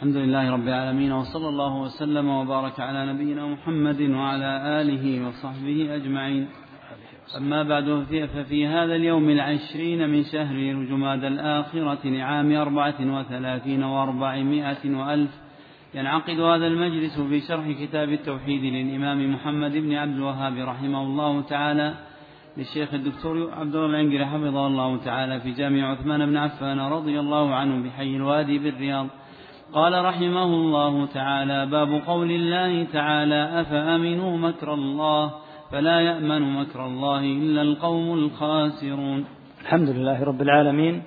الحمد لله رب العالمين وصلى الله وسلم وبارك على نبينا محمد وعلى آله وصحبه أجمعين. أما بعد ففي هذا اليوم العشرين من شهر جماد الآخرة لعام أربعة وثلاثين وأربعمائة وألف ينعقد هذا المجلس في شرح كتاب التوحيد للإمام محمد بن عبد الوهاب رحمه الله تعالى للشيخ الدكتور عبد الله العنقري حفظه الله تعالى في جامع عثمان بن عفان رضي الله عنه بحي الوادي بالرياض. قال رحمه الله تعالى باب قول الله تعالى أفأمنوا مكر الله فلا يأمن مكر الله إلا القوم الخاسرون. الحمد لله رب العالمين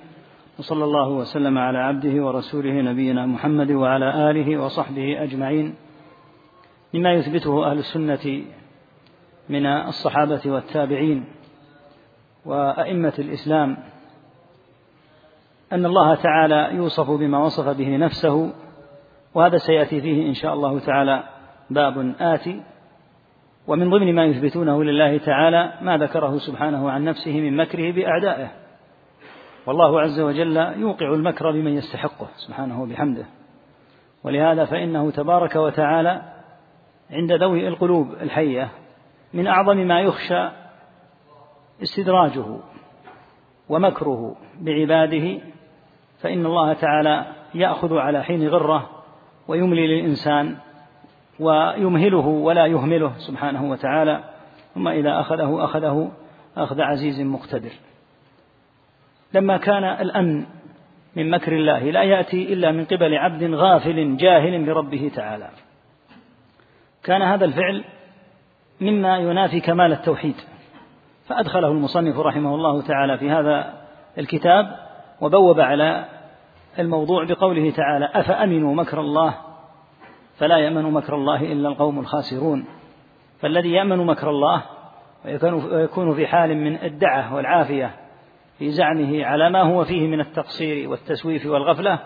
وصلى الله وسلم على عبده ورسوله نبينا محمد وعلى آله وصحبه أجمعين. مما يثبته أهل السنة من الصحابة والتابعين وأئمة الإسلام أن الله تعالى يوصف بما وصف به نفسه وهذا سيأتي فيه إن شاء الله تعالى باب آتي. ومن ضمن ما يثبتونه لله تعالى ما ذكره سبحانه عن نفسه من مكره بأعدائه. والله عز وجل يوقع المكر بمن يستحقه سبحانه وبحمده. ولهذا فإنه تبارك وتعالى عند ذوي القلوب الحية من أعظم ما يخشى استدراجه ومكره بعباده فإن الله تعالى يأخذ على حين غرة ويملي للإنسان ويمهله ولا يهمله سبحانه وتعالى ثم إذا أخذه أخذه أخذ عزيز مقتدر. لما كان الأمن من مكر الله لا يأتي إلا من قبل عبد غافل جاهل بربه تعالى. كان هذا الفعل مما ينافي كمال التوحيد. فأدخله المصنف رحمه الله تعالى في هذا الكتاب وبوب على الموضوع بقوله تعالى أفأمنوا مكر الله فلا يأمن مكر الله إلا القوم الخاسرون فالذي يأمن مكر الله ويكون في حال من الدعة والعافية في زعمه على ما هو فيه من التقصير والتسويف والغفلة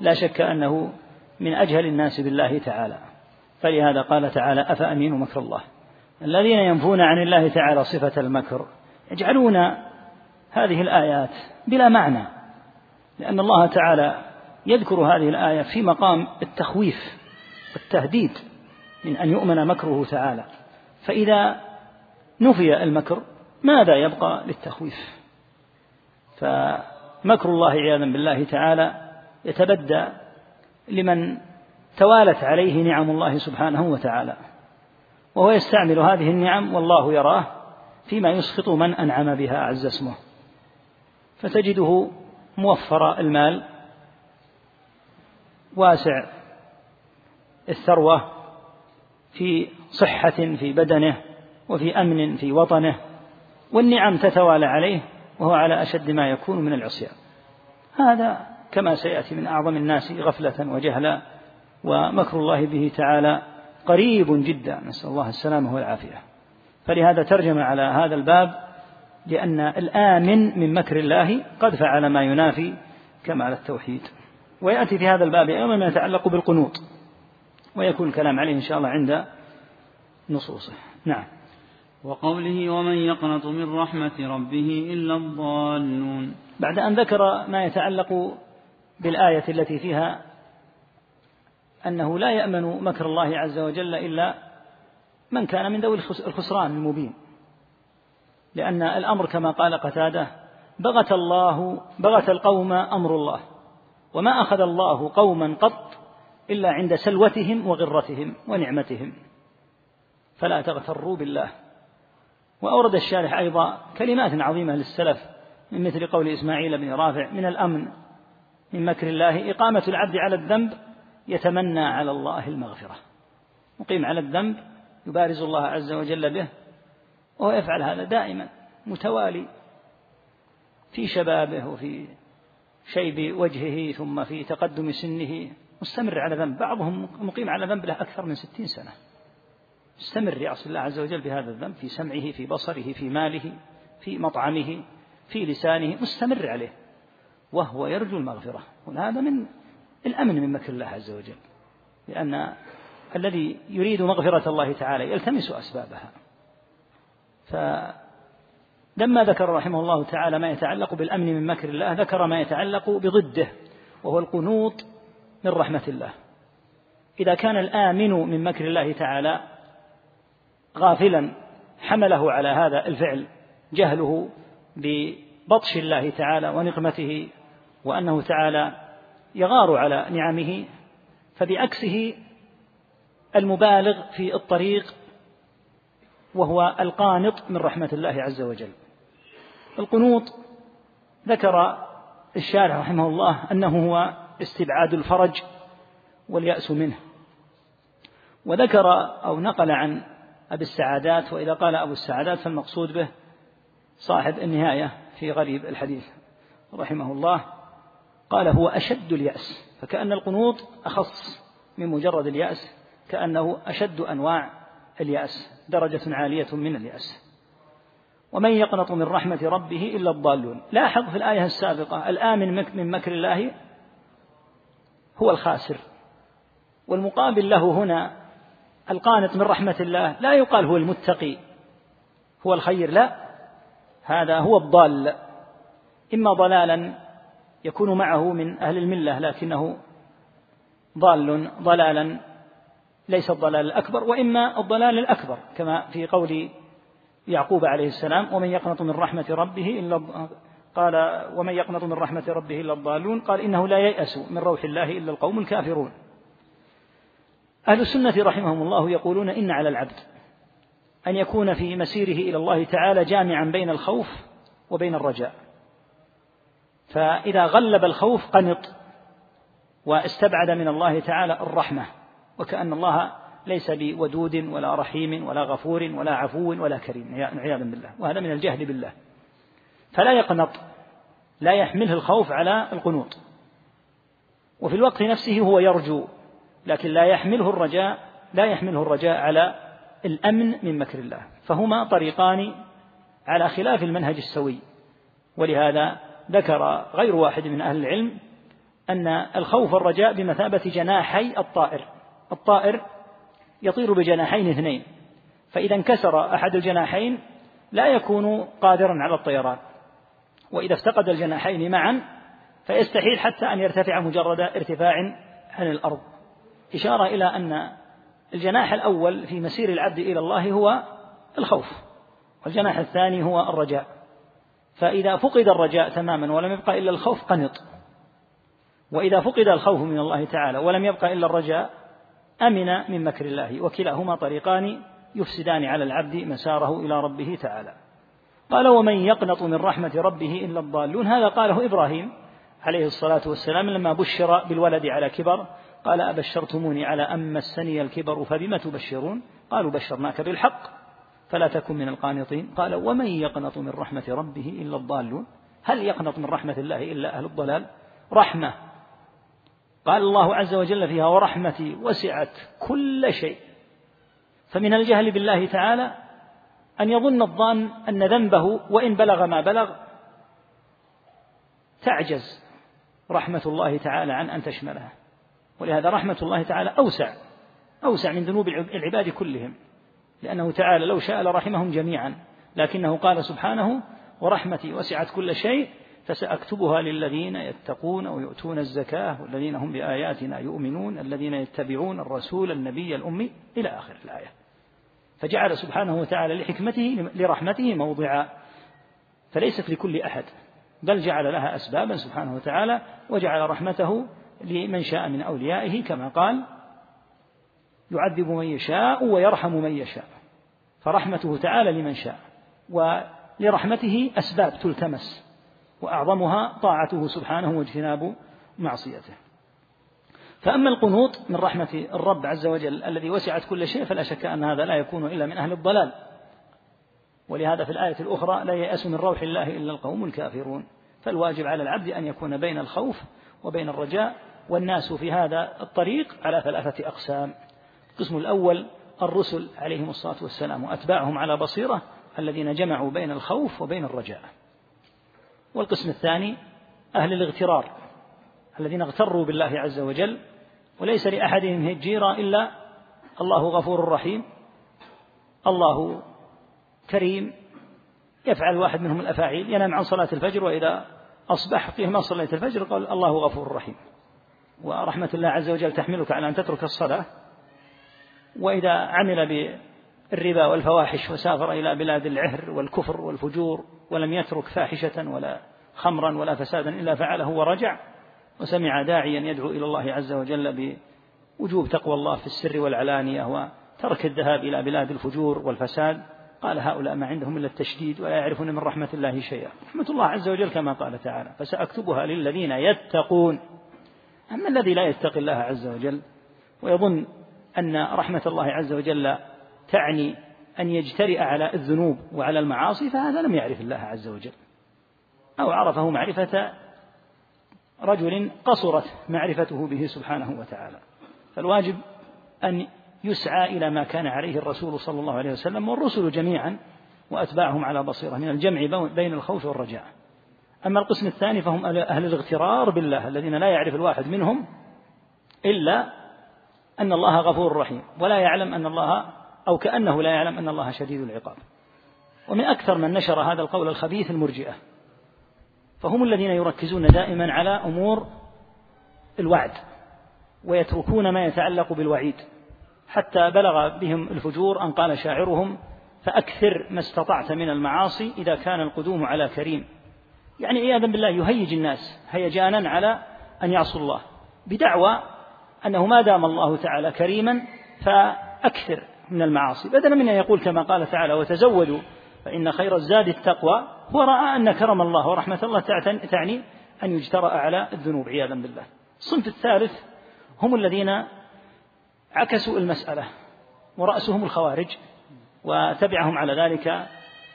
لا شك أنه من أجهل الناس بالله تعالى. فلهذا قال تعالى أفأمنوا مكر الله. الذين ينفون عن الله تعالى صفة المكر يجعلون هذه الآيات بلا معنى. لأن الله تعالى يذكر هذه الآية في مقام التخويف والتهديد من أن يؤمن مكره تعالى. فإذا نفي المكر ماذا يبقى للتخويف؟ فمكر الله عياذا بالله تعالى يتبدى لمن توالت عليه نعم الله سبحانه وتعالى. وهو يستعمل هذه النعم والله يراه فيما يسخط من أنعم بها أعز اسمه. فتجده موفر المال. واسع الثروة في صحة في بدنه وفي أمن في وطنه والنعم تتوالى عليه وهو على أشد ما يكون من العصيان. هذا كما سيأتي من أعظم الناس غفلة وجهلا ومكر الله به تعالى قريب جدا. نسأل الله السلامة والعافية. فلهذا ترجم على هذا الباب لأن الآمن من مكر الله قد فعل ما ينافي كمال التوحيد. ويأتي في هذا الباب أيضا ما يتعلق بالقنوط ويكون الكلام عليه إن شاء الله عند نصوصه. نعم. وقوله ومن يقنط من رحمة ربه إلا الضالون. بعد أن ذكر ما يتعلق بالآية التي فيها أنه لا يأمن مكر الله عز وجل إلا من كان من ذوي الخسران المبين. لأن الأمر كما قال قتادة بغت الله بغت القوم أمر الله وما أخذ الله قوما قط إلا عند سلوتهم وغرتهم ونعمتهم. فلا تغتروا بالله. وأورد الشارح أيضا كلمات عظيمة للسلف من مثل قول إسماعيل بن رافع من الأمن من مكر الله إقامة العبد على الذنب يتمنى على الله المغفرة. مقيم على الذنب يبارز الله عز وجل به وهو يفعل هذا دائما متوالي في شبابه وفي شيب وجهه ثم في تقدم سنه. مستمر على ذنب بعضهم مقيم على ذنب له أكثر من ستين سنة. مستمر يعصي الله عز وجل بهذا الذنب في سمعه في بصره في ماله في مطعمه في لسانه مستمر عليه. وهو يرجو المغفرة. وهذا من الأمن من مكر الله عز وجل لأن الذي يريد مغفرة الله تعالى يلتمس أسبابها. فلما ذكر رحمه الله تعالى ما يتعلق بالأمن من مكر الله ذكر ما يتعلق بضده وهو القنوط من رحمة الله. إذا كان الآمن من مكر الله تعالى غافلا حمله على هذا الفعل جهله ببطش الله تعالى ونقمته وأنه تعالى يغار على نعمه فبعكسه المبالغ في الطريق وهو القانط من رحمة الله عز وجل. القنوط ذكر الشارع رحمه الله أنه هو استبعاد الفرج واليأس منه. وذكر أو نقل عن أبي السعادات وإذا قال أبو السعادات فالمقصود به صاحب النهاية في غريب الحديث رحمه الله. قال هو أشد اليأس فكأن القنوط أخص من مجرد اليأس كأنه أشد أنواع اليأس درجة عالية من اليأس. ومن يقنط من رحمة ربه إلا الضالون. لاحظ في الآية السابقة الآمن من مكر الله هو الخاسر. والمقابل له هنا القانط من رحمة الله لا يقال هو المتقي هو الخير لا. هذا هو الضال. إما ضلالا يكون معه من أهل الملة لكنه ضال ضلالا ليس الضلال الأكبر وإما الضلال الأكبر كما في قول يعقوب عليه السلام ومن يقنط من رحمة ربه إلا قال ومن يقنط من رحمة ربه إلا الضالون؟ قال إنه لا ييأس من روح الله إلا القوم الكافرون. أهل السنة رحمهم الله يقولون إن على العبد أن يكون في مسيره إلى الله تعالى جامعا بين الخوف وبين الرجاء. فإذا غلب الخوف قنط واستبعد من الله تعالى الرحمة. وكأن الله ليس بودود ولا رحيم ولا غفور ولا عفو ولا كريم عياذا بالله. وهذا من الجهل بالله. فلا يقنط لا يحمله الخوف على القنوط. وفي الوقت نفسه هو يرجو لكن لا يحمله الرجاء لا يحمله الرجاء على الأمن من مكر الله. فهما طريقان على خلاف المنهج السوي. ولهذا ذكر غير واحد من أهل العلم أن الخوف والرجاء بمثابة جناحي الطائر. الطائر يطير بجناحين اثنين فإذا انكسر أحد الجناحين لا يكون قادرا على الطيران وإذا افتقد الجناحين معا فيستحيل حتى أن يرتفع مجرد ارتفاع عن الأرض. إشارة إلى أن الجناح الأول في مسير العبد إلى الله هو الخوف والجناح الثاني هو الرجاء. فإذا فقد الرجاء تماما ولم يبقى إلا الخوف قنط وإذا فقد الخوف من الله تعالى ولم يبقى إلا الرجاء أمن من مكر الله. وكلاهما طريقان يفسدان على العبد مساره إلى ربه تعالى. قال ومن يقنط من رحمة ربه إلا الضالون. هذا قاله إبراهيم عليه الصلاة والسلام لما بشر بالولد على كبر. قال أبشرتموني على أن مسني الكبر فبم تبشرون؟ قالوا بشرناك بالحق فلا تكن من القانطين. قال ومن يقنط من رحمة ربه إلا الضالون؟ هل يقنط من رحمة الله إلا أهل الضلال؟ رحمة قال الله عز وجل فيها ورحمتي وسعت كل شيء. فمن الجهل بالله تعالى أن يظن الظان أن ذنبه وإن بلغ ما بلغ تعجز رحمة الله تعالى عن أن تشملها ولهذا رحمة الله تعالى أوسع أوسع من ذنوب العباد كلهم. لأنه تعالى لو شاء لرحمهم جميعا لكنه قال سبحانه ورحمتي وسعت كل شيء فسأكتبها للذين يتقون ويؤتون الزكاة والذين هم بآياتنا يؤمنون الذين يتبعون الرسول النبي الأمي إلى آخر الآية. فجعل سبحانه وتعالى لحكمته لرحمته موضعا فليست لكل أحد بل جعل لها أسبابا سبحانه وتعالى وجعل رحمته لمن شاء من أوليائه كما قال يعذب من يشاء ويرحم من يشاء. فرحمته تعالى لمن شاء ولرحمته أسباب تلتمس. وأعظمها طاعته سبحانه واجتناب معصيته. فأما القنوط من رحمة الرب عز وجل الذي وسعت كل شيء فلا شك أن هذا لا يكون إلا من أهل الضلال. ولهذا في الآية الأخرى لا ييأس من روح الله إلا القوم الكافرون. فالواجب على العبد أن يكون بين الخوف وبين الرجاء والناس في هذا الطريق على ثلاثة أقسام. القسم الأول الرسل عليهم الصلاة والسلام وأتباعهم على بصيرة الذين جمعوا بين الخوف وبين الرجاء. والقسم الثاني أهل الاغترار الذين اغتروا بالله عز وجل وليس لأحدهم هجيرة إلا الله غفور رحيم الله كريم يفعل واحد منهم الأفاعيل ينام عن صلاة الفجر وإذا أصبح قيل ما صليت الفجر قال الله غفور رحيم. ورحمة الله عز وجل تحملك على أن تترك الصلاة وإذا عمل بالربا والفواحش وسافر إلى بلاد العهر والكفر والفجور ولم يترك فاحشة ولا خمرا ولا فسادا إلا فعله ورجع وسمع داعيا يدعو إلى الله عز وجل بوجوب تقوى الله في السر والعلانية وترك الذهاب إلى بلاد الفجور والفساد. قال هؤلاء ما عندهم إلا التشديد ولا يعرفون من رحمة الله شيئا. رحمة الله عز وجل كما قال تعالى فسأكتبها للذين يتقون أما الذي لا يتقي الله عز وجل ويظن أن رحمة الله عز وجل تعني أن يجترئ على الذنوب وعلى المعاصي فهذا لم يعرف الله عز وجل. أو عرفه معرفة رجل قصرت معرفته به سبحانه وتعالى. فالواجب أن يسعى إلى ما كان عليه الرسول صلى الله عليه وسلم والرسل جميعا وأتباعهم على بصيرة من الجمع بين الخوف والرجاء. أما القسم الثاني فهم أهل الاغترار بالله الذين لا يعرف الواحد منهم إلا أن الله غفور رحيم. ولا يعلم أن الله أو كأنه لا يعلم أن الله شديد العقاب. ومن أكثر من نشر هذا القول الخبيث المرجئة. فهم الذين يركزون دائما على أمور الوعد ويتركون ما يتعلق بالوعيد. حتى بلغ بهم الفجور أن قال شاعرهم فأكثر ما استطعت من المعاصي إذا كان القدوم على كريم. يعني عياذا بالله يهيج الناس هيجانا على أن يعصوا الله بدعوى أنه ما دام الله تعالى كريما فأكثر. من المعاصي. بدلا من أن يقول كما قال تعالى وتزودوا فإن خير الزاد التقوى. هو رأى أن كرم الله ورحمة الله تعني أن يجترأ على الذنوب عياذا بالله. الصنف الثالث هم الذين عكسوا المسألة ورأسهم الخوارج وتبعهم على ذلك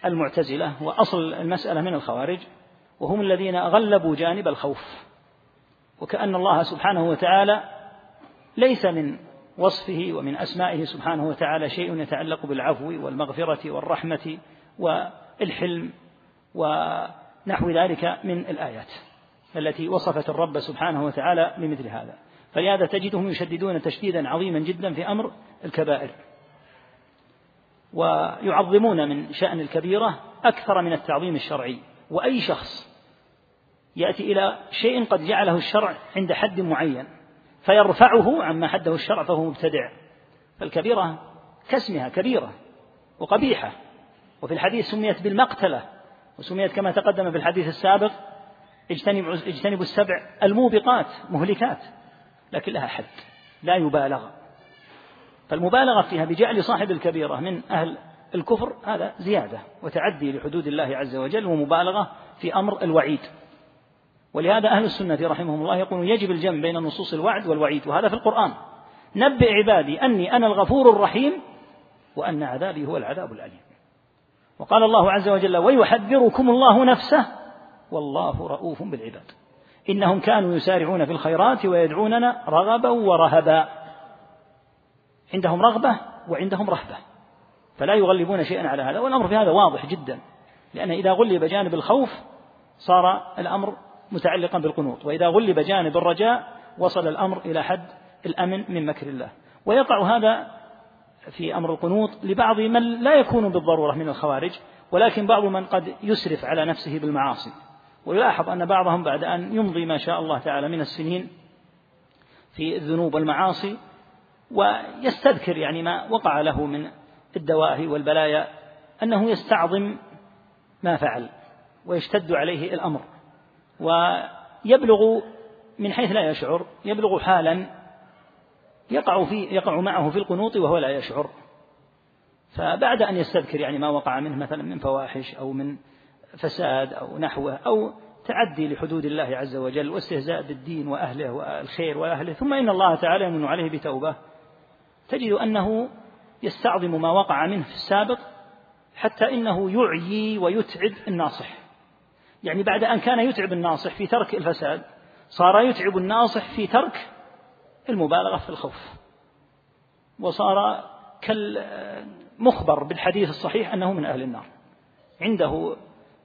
المعتزلة وأصل المسألة من الخوارج وهم الذين غلبوا جانب الخوف. وكأن الله سبحانه وتعالى ليس من وصفه ومن أسمائه سبحانه وتعالى شيء يتعلق بالعفو والمغفرة والرحمة والحلم ونحو ذلك من الآيات التي وصفت الرب سبحانه وتعالى بمثل هذا. فلهذا تجدهم يشددون تشديدا عظيما جدا في أمر الكبائر ويعظمون من شأن الكبيرة أكثر من التعظيم الشرعي. وأي شخص يأتي إلى شيء قد جعله الشرع عند حد معين فيرفعه عما حده الشرع فهو مبتدع. فالكبيرة كاسمها كبيرة وقبيحة وفي الحديث سميت بالمقتلة وسميت كما تقدم في الحديث السابق اجتنبوا اجتنبوا السبع الموبقات مهلكات لكن لها حد لا يبالغ. فالمبالغة فيها بجعل صاحب الكبيرة من أهل الكفر هذا زيادة وتعدي لحدود الله عز وجل ومبالغة في أمر الوعيد. ولهذا أهل السنة رحمهم الله يقولون يجب الجمع بين نصوص الوعد والوعيد وهذا في القرآن. نبئ عبادي أني أنا الغفور الرحيم وأن عذابي هو العذاب الأليم. وقال الله عز وجل ويحذركم الله نفسه. والله رؤوف بالعباد. إنهم كانوا يسارعون في الخيرات ويدعوننا رغبا ورهبا. عندهم رغبة وعندهم رهبة. فلا يغلبون شيئا على هذا. والأمر في هذا واضح جدا. لأن إذا غلب جانب الخوف صار الأمر متعلقا بالقنوط. وإذا غلب جانب الرجاء وصل الأمر إلى حد الأمن من مكر الله. ويقع هذا في أمر القنوط لبعض من لا يكون بالضرورة من الخوارج ولكن بعض من قد يسرف على نفسه بالمعاصي. ويلاحظ أن بعضهم بعد أن يمضي ما شاء الله تعالى من السنين في الذنوب والمعاصي ويستذكر يعني ما وقع له من الدواهي والبلايا أنه يستعظم ما فعل ويشتد عليه الأمر. ويبلغ من حيث لا يشعر يبلغ حالا يقع في يقع معه في القنوط وهو لا يشعر. فبعد أن يستذكر يعني ما وقع منه مثلا من فواحش أو من فساد أو نحوه أو تعدي لحدود الله عز وجل واستهزاء بالدين وأهله والخير وأهله ثم إن الله تعالى يمن عليه بتوبة تجد أنه يستعظم ما وقع منه في السابق حتى إنه يعيي ويتعب الناصح. يعني بعد أن كان يتعب الناصح في ترك الفساد صار يتعب الناصح في ترك المبالغة في الخوف. وصار كالمخبر بالحديث الصحيح أنه من أهل النار. عنده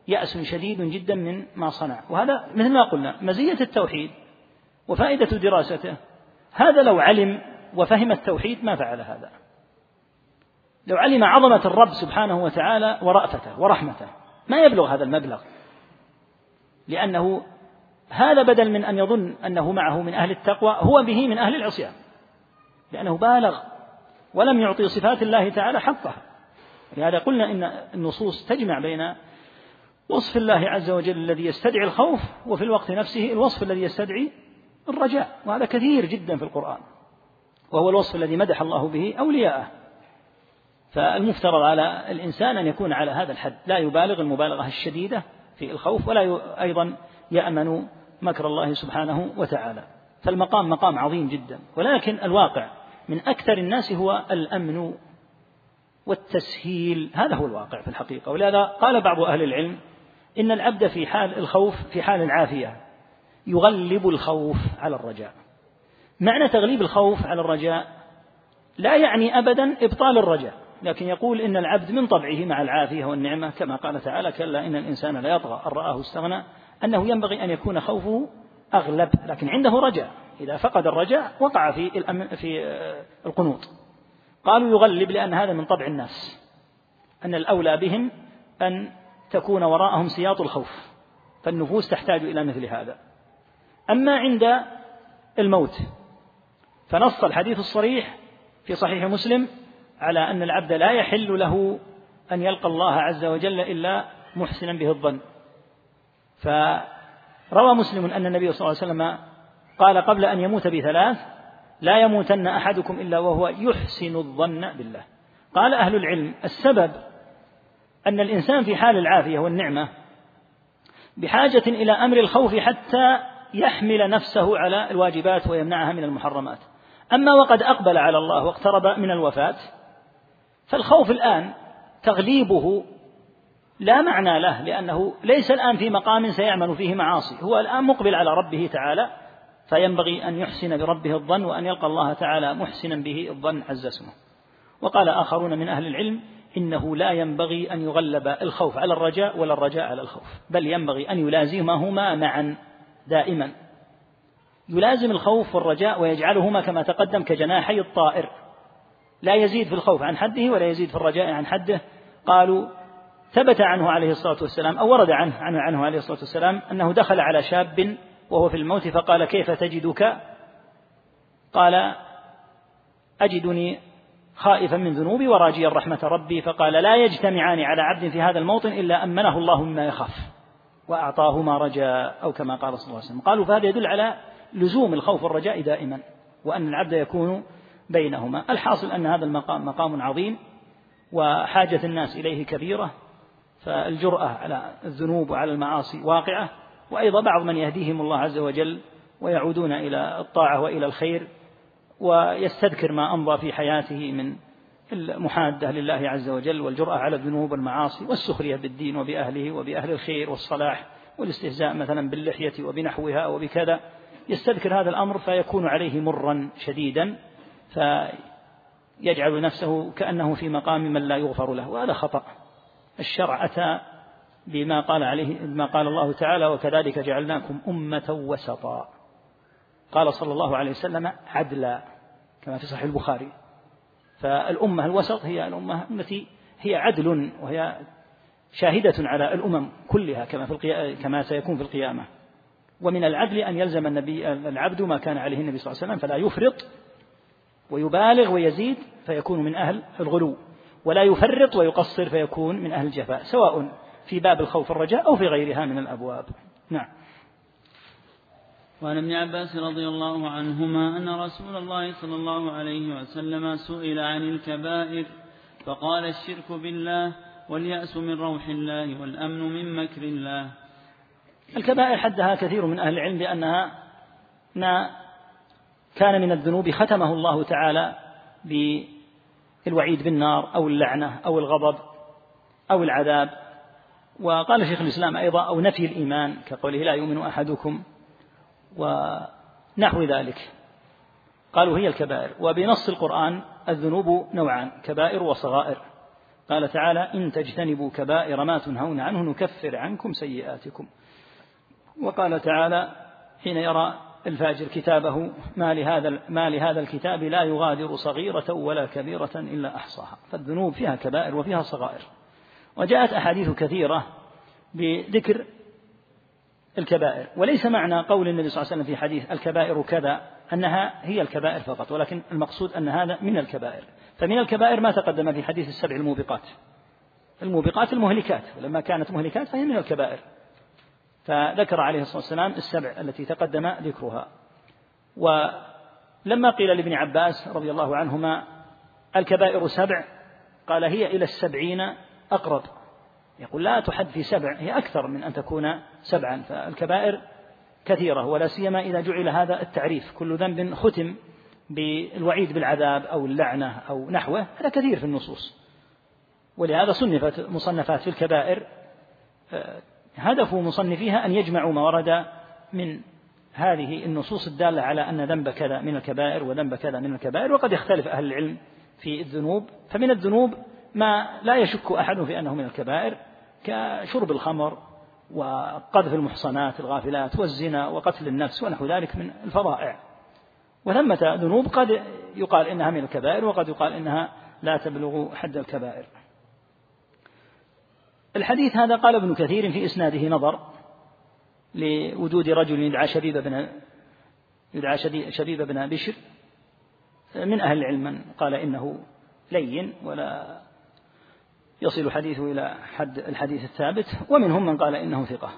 يأس شديد جدا من ما صنع. وهذا مثل ما قلنا مزية التوحيد وفائدة دراسته. هذا لو علم وفهم التوحيد ما فعل هذا. لو علم عظمة الرب سبحانه وتعالى ورأفته ورحمته ما يبلغ هذا المبلغ. لأنه هذا بدل من أن يظن أنه معه من أهل التقوى هو به من أهل العصيان لأنه بالغ ولم يعطي صفات الله تعالى حقها. لهذا قلنا إن النصوص تجمع بين وصف الله عز وجل الذي يستدعي الخوف وفي الوقت نفسه الوصف الذي يستدعي الرجاء وهذا كثير جدا في القرآن وهو الوصف الذي مدح الله به أولياءه. فالمفترض على الإنسان أن يكون على هذا الحد لا يبالغ المبالغة الشديدة في الخوف ولا أيضا يأمن مكر الله سبحانه وتعالى. فالمقام مقام عظيم جدا. ولكن الواقع من أكثر الناس هو الأمن والتسهيل. هذا هو الواقع في الحقيقة. ولهذا قال بعض أهل العلم إن العبد في حال الخوف في حال العافية يغلب الخوف على الرجاء. معنى تغليب الخوف على الرجاء لا يعني أبدا إبطال الرجاء. لكن يقول إن العبد من طبعه مع العافية والنعمة كما قال تعالى كلا إن الإنسان لا يطغى. أن رآه استغنى. أنه ينبغي أن يكون خوفه أغلب لكن عنده رجاء. إذا فقد الرجاء وقع في في آه، القنوط. قالوا يغلب لأن هذا من طبع الناس. أن الأولى بهم أن تكون وراءهم سياط الخوف. فالنفوس تحتاج إلى مثل هذا. أما عند الموت فنص الحديث الصريح في صحيح مسلم على أن العبد لا يحل له أن يلقى الله عز وجل إلا محسنا به الظن. فروى مسلم أن النبي صلى الله عليه وسلم قال قبل أن يموت بثلاث لا يموتن أحدكم إلا وهو يحسن الظن بالله. قال أهل العلم السبب أن الإنسان في حال العافية والنعمة بحاجة إلى أمر الخوف حتى يحمل نفسه على الواجبات ويمنعها من المحرمات. أما وقد أقبل على الله واقترب من الوفاة فالخوف الآن تغليبه لا معنى له لأنه ليس الآن في مقام سيعمل فيه معاصي هو الآن مقبل على ربه تعالى فينبغي أن يحسن بربه الظن وأن يلقى الله تعالى محسنا به الظن عز اسمه. وقال آخرون من أهل العلم إنه لا ينبغي أن يغلب الخوف على الرجاء ولا الرجاء على الخوف بل ينبغي أن يلازمهما معا دائما. يلازم الخوف والرجاء ويجعلهما كما تقدم كجناحي الطائر. لا يزيد في الخوف عن حده ولا يزيد في الرجاء عن حده. قالوا ثبت عنه عليه الصلاة والسلام أو ورد عنه, عنه, عنه عليه الصلاة والسلام أنه دخل على شاب وهو في الموت فقال كيف تجدك؟ قال أجدني خائفا من ذنوبي وراجيا رحمة ربي. فقال لا يجتمعان على عبد في هذا الموطن إلا أمنه الله مما يخاف وأعطاه ما رجا أو كما قال صلى الله عليه وسلم. قالوا فهذا يدل على لزوم الخوف والرجاء دائما وأن العبد يكون بينهما. الحاصل أن هذا المقام مقام عظيم وحاجة الناس إليه كبيرة فالجرأة على الذنوب وعلى المعاصي واقعة. وأيضا بعض من يهديهم الله عز وجل ويعودون إلى الطاعة وإلى الخير ويستذكر ما أمضى في حياته من المحادة لله عز وجل والجرأة على الذنوب والمعاصي والسخرية بالدين وبأهله وبأهل الخير والصلاح والاستهزاء مثلا باللحية وبنحوها وبكذا. يستذكر هذا الأمر فيكون عليه مرا شديدا. فيجعل نفسه كأنه في مقام من لا يغفر له وهذا خطأ. الشرع أتى بما قال عليه ما قال الله تعالى وكذلك جعلناكم أمة وسطا قال صلى الله عليه وسلم عدلا كما في صحيح البخاري. فالأمة الوسط هي الأمة التي هي عدل وهي شاهدة على الأمم كلها كما في كما سيكون في القيامة. ومن العدل أن يلزم النبي العبد ما كان عليه النبي صلى الله عليه وسلم فلا يفرط ويبالغ ويزيد فيكون من أهل الغلو ولا يفرط ويقصر فيكون من أهل الجفاء سواء في باب الخوف الرجاء أو في غيرها من الأبواب. نعم. وعن ابن عباس رضي الله عنهما أن رسول الله صلى الله عليه وسلم سئل عن الكبائر فقال الشرك بالله واليأس من روح الله والأمن من مكر الله. الكبائر حدها كثير من أهل العلم بأنها ما كان من الذنوب ختمه الله تعالى بالوعيد بالنار أو اللعنة أو الغضب أو العذاب. وقال شيخ الإسلام أيضا أو نفي الإيمان كقوله لا يؤمن أحدكم ونحو ذلك. قالوا هي الكبائر. وبنص القرآن الذنوب نوعان كبائر وصغائر. قال تعالى إن تجتنبوا كبائر ما تنهون عنه نكفر عنكم سيئاتكم. وقال تعالى حين يرى الفاجر كتابه ما لهذا ما لهذا الكتاب لا يغادر صغيرة ولا كبيرة إلا أحصاها. فالذنوب فيها كبائر وفيها صغائر. وجاءت أحاديث كثيرة بذكر الكبائر. وليس معنى قول النبي صلى الله عليه وسلم في حديث الكبائر كذا أنها هي الكبائر فقط ولكن المقصود أن هذا من الكبائر. فمن الكبائر ما تقدم في حديث السبع الموبقات. الموبقات المهلكات. ولما كانت مهلكات فهي من الكبائر. فذكر عليه الصلاة والسلام السبع التي تقدم ذكرها. ولما قيل لابن عباس رضي الله عنهما الكبائر سبع قال هي إلى السبعين أقرب. يقول لا تحد في سبع هي أكثر من أن تكون سبعا. فالكبائر كثيرة ولا سيما إذا جعل هذا التعريف كل ذنب ختم بالوعيد بالعذاب أو اللعنة أو نحوه هذا كثير في النصوص. ولهذا صنفت مصنفات في الكبائر آه، هدف مصنفيها أن يجمعوا ما ورد من هذه النصوص الدالة على أن ذنب كذا من الكبائر وذنب كذا من الكبائر وقد يختلف أهل العلم في الذنوب. فمن الذنوب ما لا يشك أحد في أنه من الكبائر كشرب الخمر وقذف المحصنات الغافلات والزنا وقتل النفس ونحو ذلك من الفظائع وثمة ذنوب قد يقال إنها من الكبائر وقد يقال إنها لا تبلغ حد الكبائر. الحديث هذا قال ابن كثير في إسناده نظر لوجود رجل يدعى شبيب بن يدعى شبيب بن بشر من أهل العلم من قال إنه لين ولا يصل حديثه إلى حد الحديث الثابت ومنهم من قال إنه ثقة.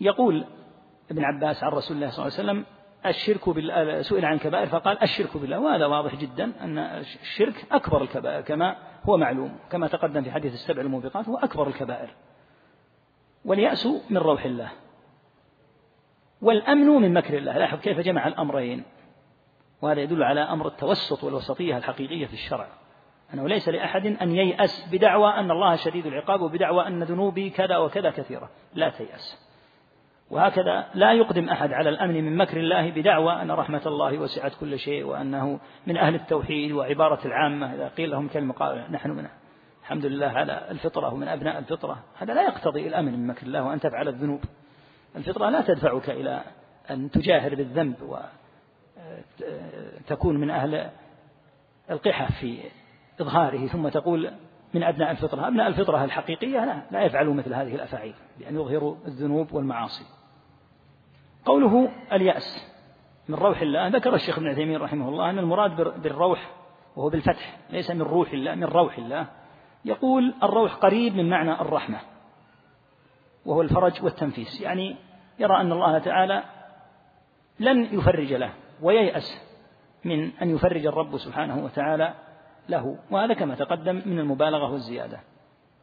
يقول ابن عباس عن رسول الله صلى الله عليه وسلم الشرك بالله سئل عن الكبائر فقال الشرك بالله. وهذا واضح جدا أن الشرك أكبر الكبائر كما هو معلوم كما تقدم في حديث السبع الموبقات هو أكبر الكبائر. واليأس من روح الله. والأمن من مكر الله. لاحظ كيف جمع الأمرين. وهذا يدل على أمر التوسط والوسطية الحقيقية في الشرع. أنه ليس لأحد أن ييأس بدعوى أن الله شديد العقاب وبدعوى أن ذنوبي كذا وكذا كثيرة. لا تيأس. وهكذا لا يقدم أحد على الأمن من مكر الله بدعوى أن رحمة الله وسعت كل شيء وأنه من أهل التوحيد وعبارة العامة. إذا قيل لهم كلمة قال نحن من الحمد لله على الفطرة ومن أبناء الفطرة. هذا لا يقتضي الأمن من مكر الله وأن تفعل الذنوب. الفطرة لا تدفعك إلى أن تجاهر بالذنب وتكون من أهل القحة في إظهاره. ثم تقول من أبناء الفطرة. أبناء الفطرة الحقيقية لا, لا يفعلوا مثل هذه الأفاعيل بأن يظهروا الذنوب والمعاصي. قوله اليأس من روح الله. ذكر الشيخ ابن عثيمين رحمه الله أن المراد بالروح وهو بالفتح ليس من روح الله من روح الله. يقول الروح قريب من معنى الرحمة وهو الفرج والتنفيس. يعني يرى أن الله تعالى لن يفرج له وييأس من أن يفرج الرب سبحانه وتعالى له. وهذا كما تقدم من المبالغة والزيادة.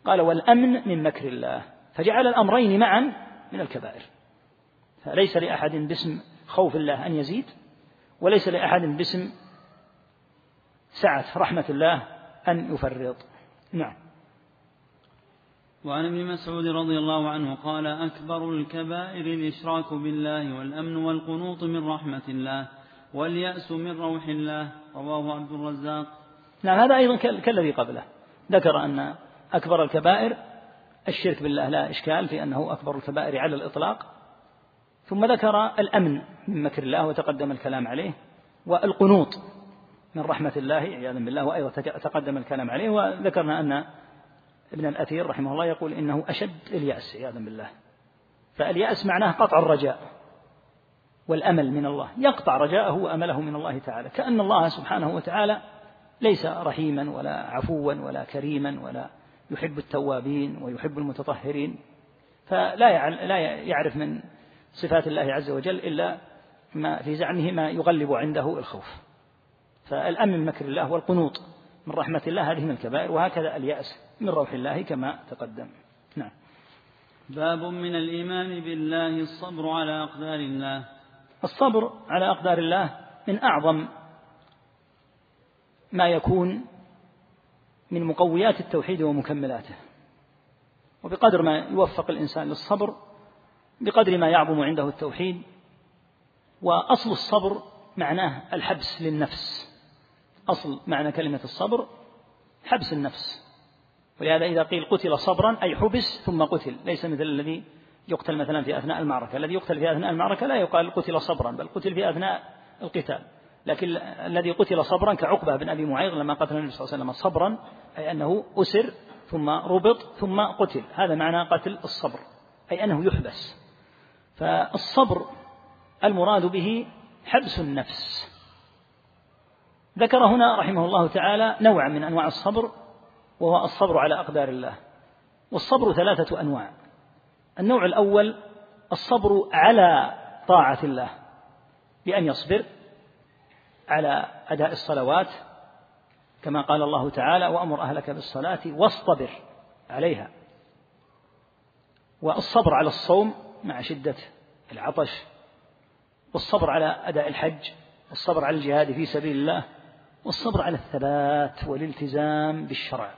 قال والأمن من مكر الله فجعل الأمرين معا من الكبائر. فليس لأحد باسم خوف الله أن يزيد وليس لأحد باسم سعة رحمة الله أن يفرط. نعم. وعن ابن مسعود رضي الله عنه قال أكبر الكبائر الإشراك بالله والأمن والقنوط من رحمة الله واليأس من روح الله. رواه عبد الرزاق. نعم هذا أيضا كالذي قبله. ذكر أن أكبر الكبائر الشرك بالله لا إشكال في أنه أكبر الكبائر على الإطلاق. ثم ذكر الأمن من مكر الله وتقدم الكلام عليه والقنوط من رحمة الله عياذا بالله وأيضا تقدم الكلام عليه وذكرنا أن ابن الأثير رحمه الله يقول إنه أشد اليأس عياذا بالله. فاليأس معناه قطع الرجاء والأمل من الله يقطع رجاءه وأمله من الله تعالى كأن الله سبحانه وتعالى ليس رحيما ولا عفوا ولا كريما ولا يحب التوابين ويحب المتطهرين فلا لا يعرف من صفات الله عز وجل إلا ما في زعمه ما يغلب عنده الخوف. فالأمن من مكر الله والقنوط من رحمة الله هذه من الكبائر وهكذا اليأس من روح الله كما تقدم. نعم. باب من الإيمان بالله الصبر على أقدار الله. الصبر على أقدار الله من أعظم ما يكون من مقويات التوحيد ومكملاته. وبقدر ما يوفق الإنسان للصبر بقدر ما يعظم عنده التوحيد وأصل الصبر معناه الحبس للنفس. أصل معنى كلمة الصبر حبس النفس. ولهذا إذا قيل قتل صبرا أي حبس ثم قتل. ليس مثل الذي يقتل مثلا في أثناء المعركة. الذي يقتل في أثناء المعركة لا يقال قتل صبرا بل قتل في أثناء القتال. لكن الذي قتل صبرا كعقبة بن أبي معيط لما قتل النبي صلى الله عليه وسلم صبرا أي أنه أسر ثم ربط ثم قتل. هذا معنى قتل الصبر أي أنه يحبس. فالصبر المراد به حبس النفس. ذكر هنا رحمه الله تعالى نوعا من أنواع الصبر وهو الصبر على أقدار الله. والصبر ثلاثة أنواع. النوع الأول الصبر على طاعة الله بأن يصبر على أداء الصلوات كما قال الله تعالى وأمر أهلك بالصلاة واصطبر عليها. والصبر على الصوم مع شدة العطش والصبر على أداء الحج والصبر على الجهاد في سبيل الله والصبر على الثبات والالتزام بالشرع.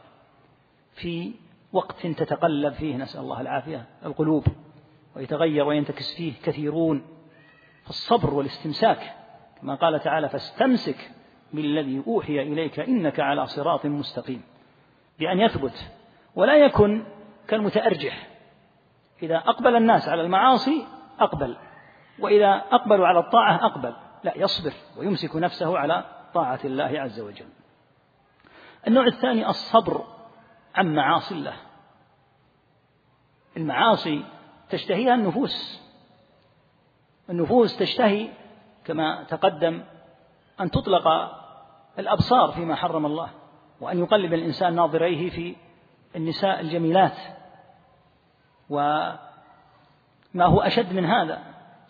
في وقت تتقلب فيه نسأل الله العافية القلوب ويتغير وينتكس فيه كثيرون. فالصبر والاستمساك كما قال تعالى فاستمسك بالذي أوحي إليك إنك على صراط مستقيم بأن يثبت ولا يكن كالمتأرجح إذا أقبل الناس على المعاصي أقبل وإذا أقبلوا على الطاعة أقبل. لا يصبر ويمسك نفسه على طاعة الله عز وجل. النوع الثاني الصبر عن معاصي الله. المعاصي تشتهيها النفوس. النفوس تشتهي كما تقدم أن تطلق الأبصار فيما حرم الله وأن يقلب الإنسان ناظريه في النساء الجميلات. وما هو أشد من هذا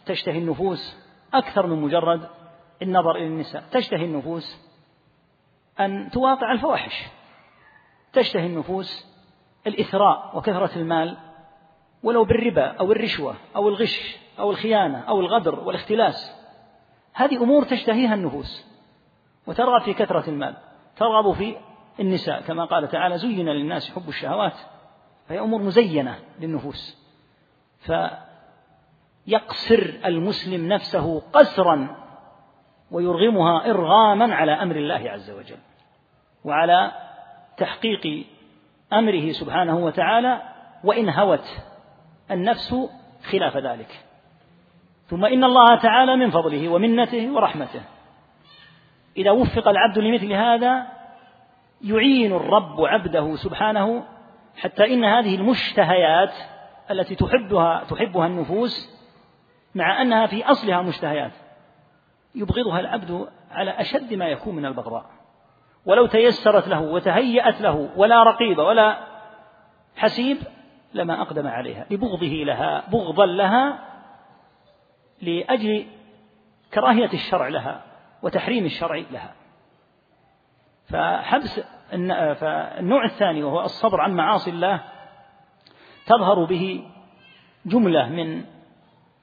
تشتهي النفوس أكثر من مجرد النظر إلى النساء. تشتهي النفوس أن تواقع الفواحش. تشتهي النفوس الإثراء وكثرة المال ولو بالربا أو الرشوة أو الغش أو الخيانة أو الغدر والاختلاس. هذه أمور تشتهيها النفوس وترغب في كثرة المال ترغب في النساء. كما قال تعالى زين للناس حب الشهوات فهي أمور مزينة للنفوس. فيقصر المسلم نفسه قسرا ويرغمها إرغاما على أمر الله عز وجل وعلى تحقيق أمره سبحانه وتعالى وإن هوت النفس خلاف ذلك. ثم إن الله تعالى من فضله ومنته ورحمته. إذا وفق العبد لمثل هذا يعين الرب عبده سبحانه حتى إن هذه المشتهيات التي تحبها تحبها النفوس مع أنها في أصلها مشتهيات يبغضها العبد على أشد ما يكون من البغضاء. ولو تيسرت له وتهيأت له ولا رقيب ولا حسيب لما أقدم عليها لبغضه لها بغضا لها لأجل كراهية الشرع لها وتحريم الشرع لها. فحبس فالنوع الثاني وهو الصبر عن معاصي الله تظهر به جملة من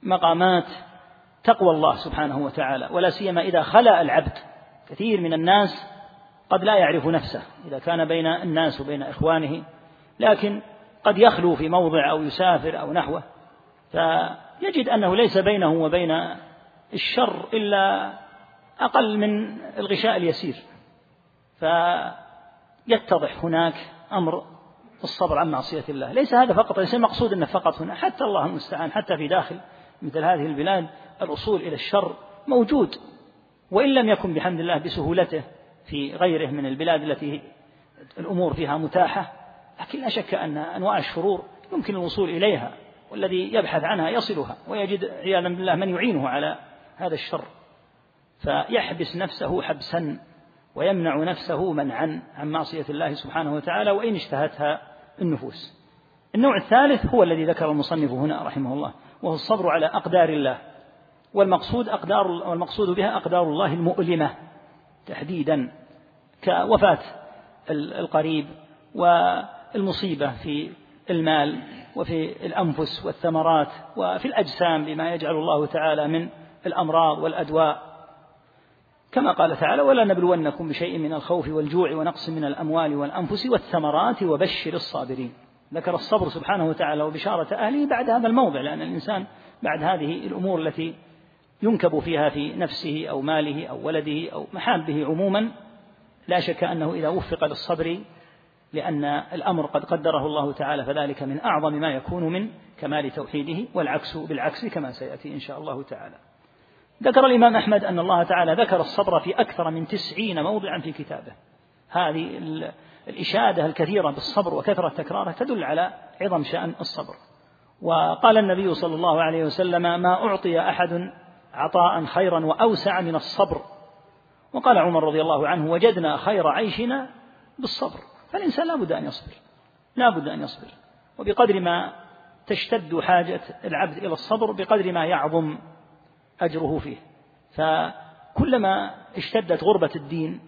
مقامات تقوى الله سبحانه وتعالى ولا سيما إذا خلأ العبد. كثير من الناس قد لا يعرف نفسه إذا كان بين الناس وبين إخوانه لكن قد يخلو في موضع أو يسافر أو نحوه. فيجد أنه ليس بينه وبين الشر إلا أقل من الغشاء اليسير. فيتضح هناك أمر الصبر عن معصية الله. ليس هذا فقط ليس المقصود أنه فقط هنا. حتى الله المستعان حتى في داخل مثل هذه البلاد الوصول إلى الشر موجود. وإن لم يكن بحمد الله بسهولته في غيره من البلاد التي الأمور فيها متاحة لكن لا شك أن أنواع الشرور يمكن الوصول إليها والذي يبحث عنها يصلها ويجد عياذا بالله من يعينه على هذا الشر. فيحبس نفسه حبسا ويمنع نفسه منعا عن معصية الله سبحانه وتعالى وإن اشتهتها النفوس. النوع الثالث هو الذي ذكر المصنف هنا رحمه الله وهو الصبر على أقدار الله. والمقصود أقدار والمقصود بها أقدار الله المؤلمة تحديدا كوفاة القريب والمصيبة في المال وفي الأنفس والثمرات وفي الأجسام بما يجعل الله تعالى من الأمراض والأدواء. كما قال تعالى ولا نبلونكم بشيء من الخوف والجوع ونقص من الأموال والأنفس والثمرات وبشر الصابرين. ذكر الصبر سبحانه وتعالى وبشارة أهله بعد هذا الموضع لأن الإنسان بعد هذه الأمور التي ينكب فيها في نفسه أو ماله أو ولده أو محابه عموما لا شك أنه إذا وفق للصبر لأن الأمر قد قدره الله تعالى فذلك من أعظم ما يكون من كمال توحيده والعكس بالعكس كما سيأتي إن شاء الله تعالى. ذكر الإمام أحمد أن الله تعالى ذكر الصبر في أكثر من تسعين موضعا في كتابه. هذه الإشادة الكثيرة بالصبر وكثرة تكراره تدل على عظم شأن الصبر. وقال النبي صلى الله عليه وسلم ما أعطي أحد عطاء خيرا وأوسع من الصبر. وقال عمر رضي الله عنه وجدنا خير عيشنا بالصبر. فالإنسان لا بد أن يصبر. لا بد أن يصبر. وبقدر ما تشتد حاجة العبد إلى الصبر بقدر ما يعظم أجره فيه. فكلما اشتدت غربة الدين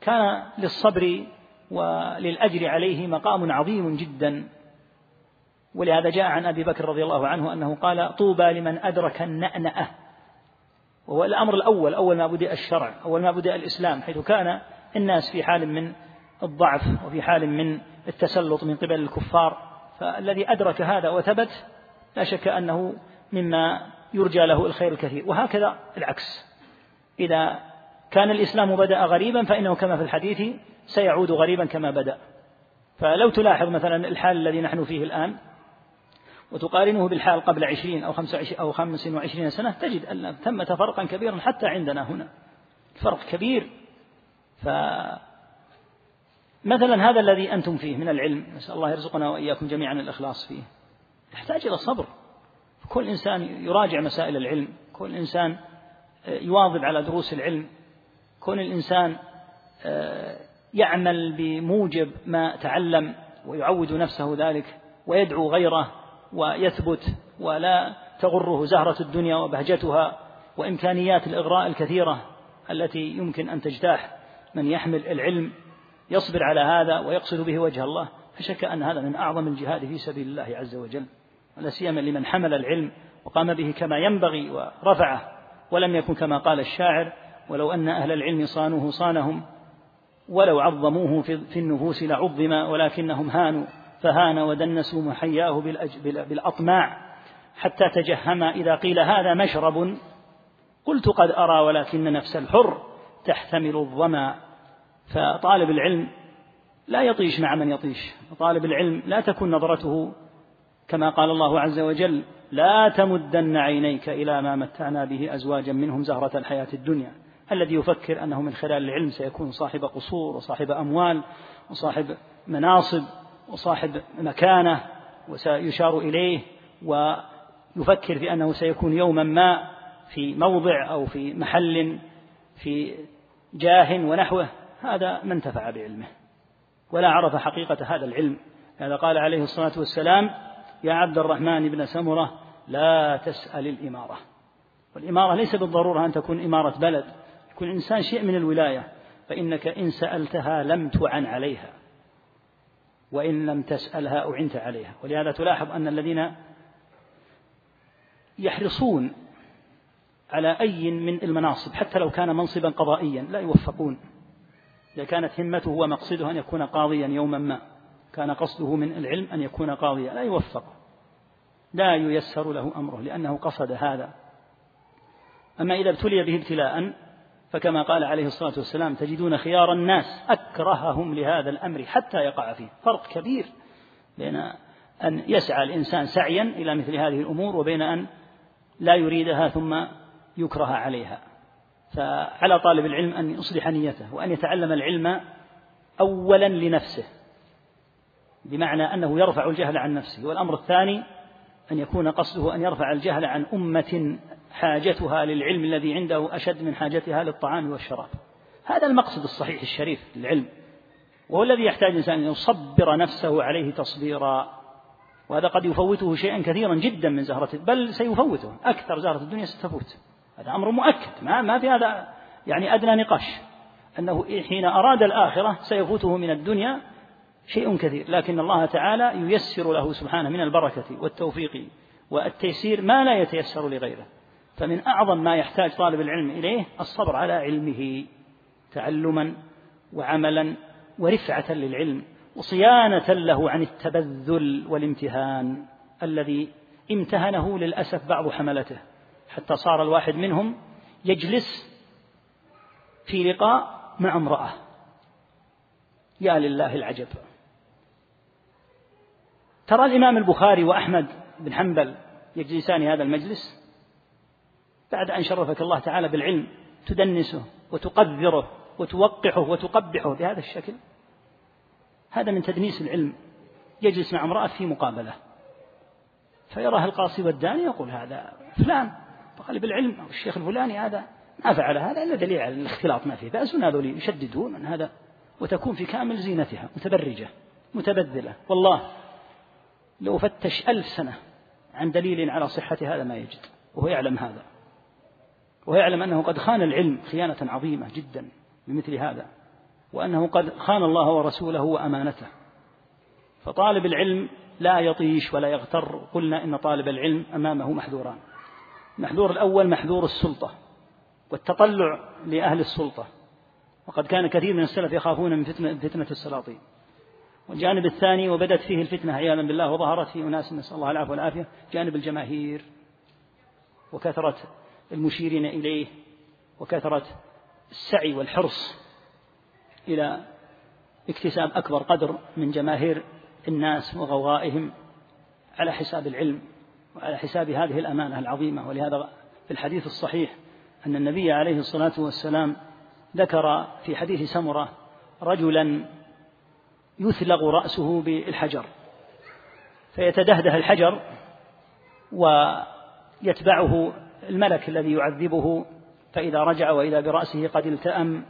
كان للصبر وللأجر عليه مقام عظيم جدا. ولهذا جاء عن أبي بكر رضي الله عنه أنه قال طوبى لمن أدرك النأنأة. وهو الأمر الأول أول ما بدأ الشرع أول ما بدأ الإسلام حيث كان الناس في حال من الضعف وفي حال من التسلط من قبل الكفار. فالذي أدرك هذا وثبت لا شك أنه مما يرجى له الخير الكثير. وهكذا العكس. إذا كان الإسلام بدأ غريبا فإنه كما في الحديث سيعود غريبا كما بدأ. فلو تلاحظ مثلا الحال الذي نحن فيه الآن وتقارنه بالحال قبل عشرين أو خمس, أو خمس وعشرين سنة تجد أن ثمة فرقا كبيرا حتى عندنا هنا. فرق كبير. ف مثلا هذا الذي أنتم فيه من العلم نسأل الله يرزقنا وإياكم جميعا الإخلاص فيه. يحتاج إلى صبر. كل إنسان يراجع مسائل العلم كل إنسان يواظب على دروس العلم كون الإنسان آه، يعمل بموجب ما تعلم ويعود نفسه ذلك ويدعو غيره ويثبت ولا تغره زهرة الدنيا وبهجتها وإمكانيات الإغراء الكثيرة التي يمكن أن تجتاح من يحمل العلم يصبر على هذا ويقصد به وجه الله فشك أن هذا من أعظم الجهاد في سبيل الله عز وجل. ولا سيما لمن حمل العلم وقام به كما ينبغي ورفعه ولم يكن كما قال الشاعر ولو أن أهل العلم صانوه صانهم ولو عظموه في النفوس لعظم ولكنهم هانوا فهان ودنسوا محياه بالأطماع حتى تجهم إذا قيل هذا مشرب قلت قد أرى ولكن نفس الحر تحتمل الظمأ. فطالب العلم لا يطيش مع من يطيش طالب العلم لا تكن نظرته كما قال الله عز وجل لا تمدن عينيك إلى ما متعنا به أزواجا منهم زهرة الحياة الدنيا. الذي يفكر أنه من خلال العلم سيكون صاحب قصور وصاحب أموال وصاحب مناصب وصاحب مكانة وسيشار إليه ويفكر في أنه سيكون يوما ما في موضع أو في محل في جاه ونحوه. هذا ما انتفع بعلمه ولا عرف حقيقة هذا العلم. هذا قال عليه الصلاة والسلام يا عبد الرحمن بن سمرة لا تسأل الإمارة. والإمارة ليس بالضرورة أن تكون إمارة بلد يكون إنسان شيء من الولاية. فإنك إن سألتها لم تعن عليها وإن لم تسألها أعنت عليها. ولهذا تلاحظ أن الذين يحرصون على أي من المناصب حتى لو كان منصبا قضائيا لا يوفقون. إذا كانت همته ومقصده أن يكون قاضيا يوما ما. كان قصده من العلم أن يكون قاضيا. لا يوفق لا ييسر له أمره لأنه قصد هذا. أما إذا ابتلي به ابتلاء فكما قال عليه الصلاة والسلام تجدون خيار الناس أكرههم لهذا الأمر حتى يقع فيه. فرق كبير بين أن يسعى الإنسان سعيا إلى مثل هذه الأمور وبين أن لا يريدها ثم يكره عليها. فعلى طالب العلم أن يصلح نيته وأن يتعلم العلم أولا لنفسه. بمعنى أنه يرفع الجهل عن نفسه والأمر الثاني أن يكون قصده أن يرفع الجهل عن أمة حاجتها للعلم الذي عنده أشد من حاجتها للطعام والشراب. هذا المقصد الصحيح الشريف للعلم وهو الذي يحتاج الإنسان أن يصبر نفسه عليه تصبيرا وهذا قد يفوته شيئا كثيرا جدا من زهرة بل سيفوته أكثر زهرة الدنيا ستفوت. هذا أمر مؤكد ما, ما في هذا يعني أدنى نقاش أنه حين أراد الآخرة سيفوته من الدنيا شيء كثير لكن الله تعالى ييسر له سبحانه من البركة والتوفيق والتيسير ما لا يتيسر لغيره. فمن أعظم ما يحتاج طالب العلم إليه الصبر على علمه تعلما وعملا ورفعة للعلم وصيانة له عن التبذل والامتهان الذي امتهنه للأسف بعض حملته. حتى صار الواحد منهم يجلس في لقاء مع امرأة. يا لله العجب. ترى الإمام البخاري وأحمد بن حنبل يجلسان هذا المجلس؟ بعد أن شرفك الله تعالى بالعلم تدنسه وتقذره وتوقحه وتقبحه بهذا الشكل. هذا من تدنيس العلم يجلس مع امرأة في مقابلة. فيراه القاصي والداني يقول هذا فلان طالب العلم أو الشيخ الفلاني هذا ما فعل هذا إلا دليل على الاختلاط ما فيه بأس هذول يشددون من هذا وتكون في كامل زينتها متبرجة متبذلة. والله لو فتش ألف سنة عن دليل على صحة هذا ما يجد وهو يعلم هذا. وهو يعلم أنه قد خان العلم خيانة عظيمة جدا بمثل هذا وأنه قد خان الله ورسوله وأمانته. فطالب العلم لا يطيش ولا يغتر قلنا إن طالب العلم أمامه محذوران. المحذور الأول محذور السلطة والتطلع لأهل السلطة. وقد كان كثير من السلف يخافون من فتنة, فتنة السلاطين. والجانب الثاني وبدت فيه الفتنة عياذا بالله وظهرت في أناس نسأل الله العافية والعافية. جانب الجماهير وكثرة المشيرين إليه وكثرة السعي والحرص إلى اكتساب أكبر قدر من جماهير الناس وغوغائهم على حساب العلم وعلى حساب هذه الأمانة العظيمة. ولهذا في الحديث الصحيح أن النبي عليه الصلاة والسلام ذكر في حديث سمرة رجلا يثلغ رأسه بالحجر. فيتدهده الحجر ويتبعه الملك الذي يعذبه فإذا رجع وإذا برأسه قد التأم.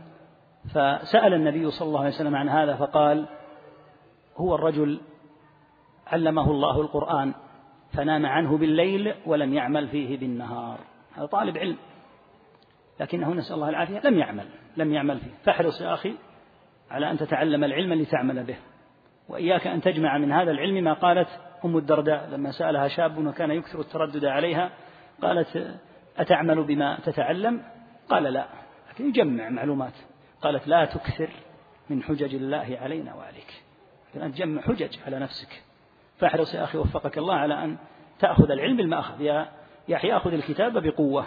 فسأل النبي صلى الله عليه وسلم عن هذا فقال هو الرجل علمه الله القرآن فنام عنه بالليل ولم يعمل فيه بالنهار. هذا طالب علم لكنه نسأل الله العافية لم يعمل لم يعمل فيه. فاحرص يا أخي على أن تتعلم العلم لتعمل به. وإياك أن تجمع من هذا العلم ما قالت أم الدرداء لما سألها شاب وكان يكثر التردد عليها قالت أتعمل بما تتعلم؟ قال لا. لكن يجمع معلومات. قالت لا تكثر من حجج الله علينا وعليك. أن تجمع حجج على نفسك. فاحرص يا أخي وفقك الله على أن تأخذ العلم بالمأخذ يا يحيى أخذ الكتاب بقوة.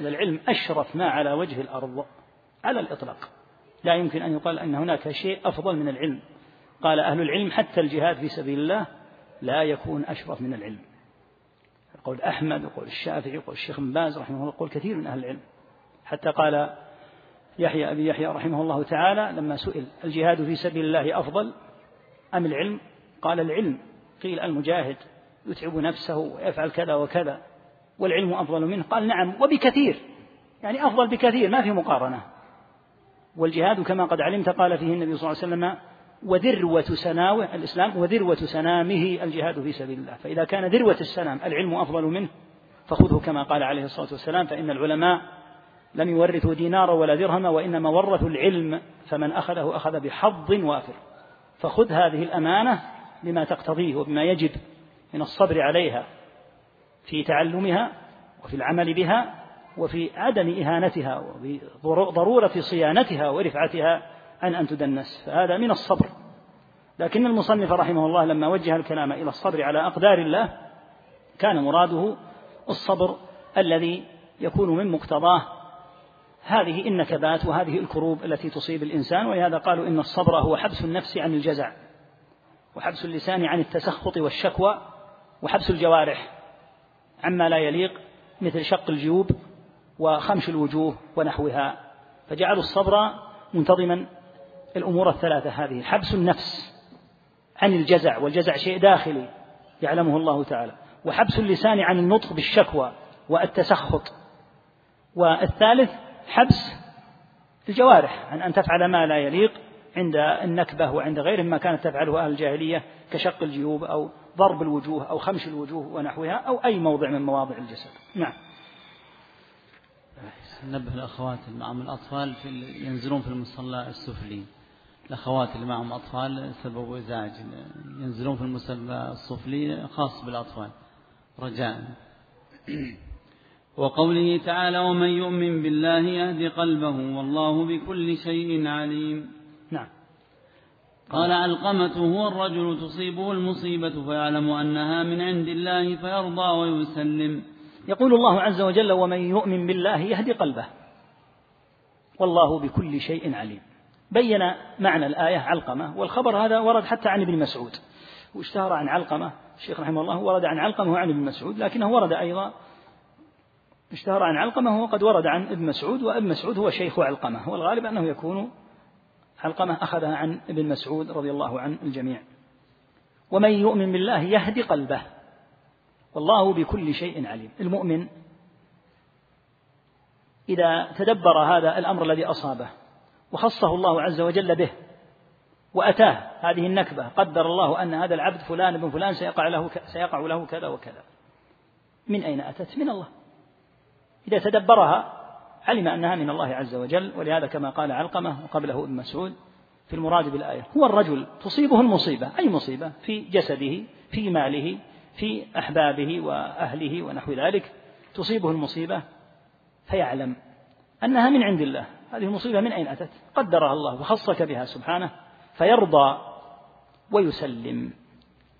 العلم أشرف ما على وجه الأرض على الإطلاق. لا يمكن أن يقال أن هناك شيء أفضل من العلم. قال أهل العلم حتى الجهاد في سبيل الله لا يكون أشرف من العلم. يقول أحمد يقول الشافعي يقول الشيخ باز رحمه الله يقول كثير من أهل العلم. حتى قال يحيى أبي يحيى رحمه الله تعالى لما سئل الجهاد في سبيل الله أفضل أم العلم؟ قال العلم. قيل المجاهد يتعب نفسه ويفعل كذا وكذا والعلم أفضل منه. قال نعم وبكثير. يعني أفضل بكثير ما في مقارنة. والجهاد كما قد علمت قال فيه النبي صلى الله عليه وسلم وذروة سناوه الإسلام وذروة سنامه الجهاد في سبيل الله فإذا كان ذروة السنام العلم أفضل منه فخذه كما قال عليه الصلاة والسلام فإن العلماء لم يورثوا دينارا ولا درهما وإنما ورثوا العلم فمن أخذه أخذ بحظ وافر. فخذ هذه الأمانة بما تقتضيه وبما يجب من الصبر عليها في تعلمها وفي العمل بها وفي عدم إهانتها وضرورة صيانتها ورفعتها عن أن تدنس. فهذا من الصبر. لكن المصنف رحمه الله لما وجه الكلام إلى الصبر على أقدار الله كان مراده الصبر الذي يكون من مقتضاه هذه النكبات وهذه الكروب التي تصيب الإنسان. ولهذا قالوا إن الصبر هو حبس النفس عن الجزع وحبس اللسان عن التسخط والشكوى وحبس الجوارح عما لا يليق مثل شق الجيوب وخمش الوجوه ونحوها فجعلوا الصبر منتظما الأمور الثلاثة هذه حبس النفس عن الجزع والجزع شيء داخلي يعلمه الله تعالى وحبس اللسان عن النطق بالشكوى والتسخط والثالث حبس الجوارح عن أن تفعل ما لا يليق عند النكبة وعند غيره ما كانت تفعله أهل الجاهلية كشق الجيوب أو ضرب الوجوه أو خمش الوجوه ونحوها أو أي موضع من مواضع الجسد. نعم. نبه الأخوات اللي معهم الأطفال في ينزلون في المصلى السفلي. الأخوات اللي معهم أطفال سبب إزعاج ينزلون في المصلى السفلي خاص بالأطفال. رجاء. وقوله تعالى ومن يؤمن بالله يهد قلبه والله بكل شيء عليم نعم. قال علقمة هو الرجل تصيبه المصيبة فيعلم أنها من عند الله فيرضى ويسلم يقول الله عز وجل ومن يؤمن بالله يهدي قلبه. والله بكل شيء عليم. بين معنى الآية علقمة والخبر هذا ورد حتى عن ابن مسعود. واشتهر عن علقمة الشيخ رحمه الله ورد عن علقمة وعن ابن مسعود لكنه ورد أيضا اشتهر عن علقمة وقد ورد عن ابن مسعود وابن مسعود هو شيخ علقمة. والغالب أنه يكون علقمة أخذها عن ابن مسعود رضي الله عن الجميع. ومن يؤمن بالله يهدي قلبه. والله بكل شيء عليم. المؤمن إذا تدبر هذا الأمر الذي أصابه وخصه الله عز وجل به وأتاه هذه النكبة قدر الله أن هذا العبد فلان بن فلان سيقع له سيقع له كذا وكذا. من أين أتت؟ من الله. إذا تدبرها علم أنها من الله عز وجل ولهذا كما قال علقمة وقبله ابن مسعود في المراد بالآية هو الرجل تصيبه المصيبة أي مصيبة؟ في جسده في ماله في أحبابه وأهله ونحو ذلك تصيبه المصيبة فيعلم أنها من عند الله. هذه المصيبة من أين أتت؟ قدرها الله وخصك بها سبحانه فيرضى ويسلم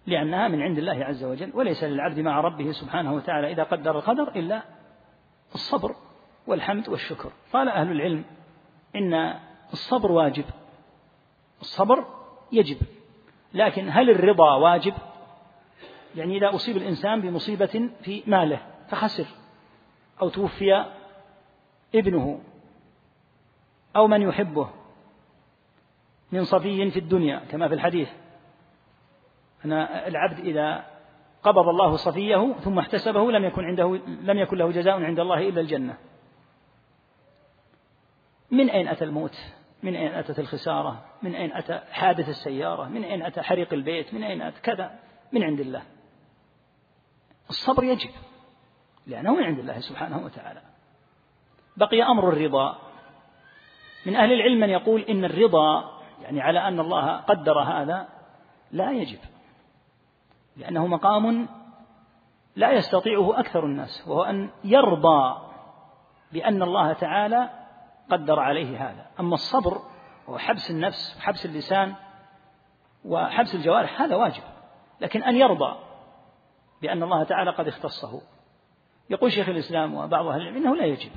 لأنها من عند الله عز وجل وليس للعبد مع ربه سبحانه وتعالى إذا قدر القدر إلا الصبر والحمد والشكر. قال أهل العلم إن الصبر واجب الصبر يجب لكن هل الرضا واجب؟ يعني إذا أصيب الإنسان بمصيبة في ماله فخسر أو توفي ابنه أو من يحبه من صفي في الدنيا كما في الحديث. أن العبد إذا قبض الله صفيه ثم احتسبه لم يكن عنده لم يكن له جزاء عند الله إلا الجنة. من أين أتى الموت؟ من أين أتت الخسارة؟ من أين أتى حادث السيارة؟ من أين أتى حريق البيت؟ من أين أتى كذا؟ من عند الله. الصبر يجب لأنه من عند الله سبحانه وتعالى. بقي أمر الرضا. من أهل العلم من يقول إن الرضا يعني على أن الله قدر هذا لا يجب لأنه مقام لا يستطيعه أكثر الناس وهو أن يرضى بأن الله تعالى قدر عليه هذا. أما الصبر هو حبس النفس وحبس اللسان وحبس الجوارح هذا واجب لكن أن يرضى بأن الله تعالى قد اختصه. يقول شيخ الإسلام وبعض أهل العلم إنه لا يجب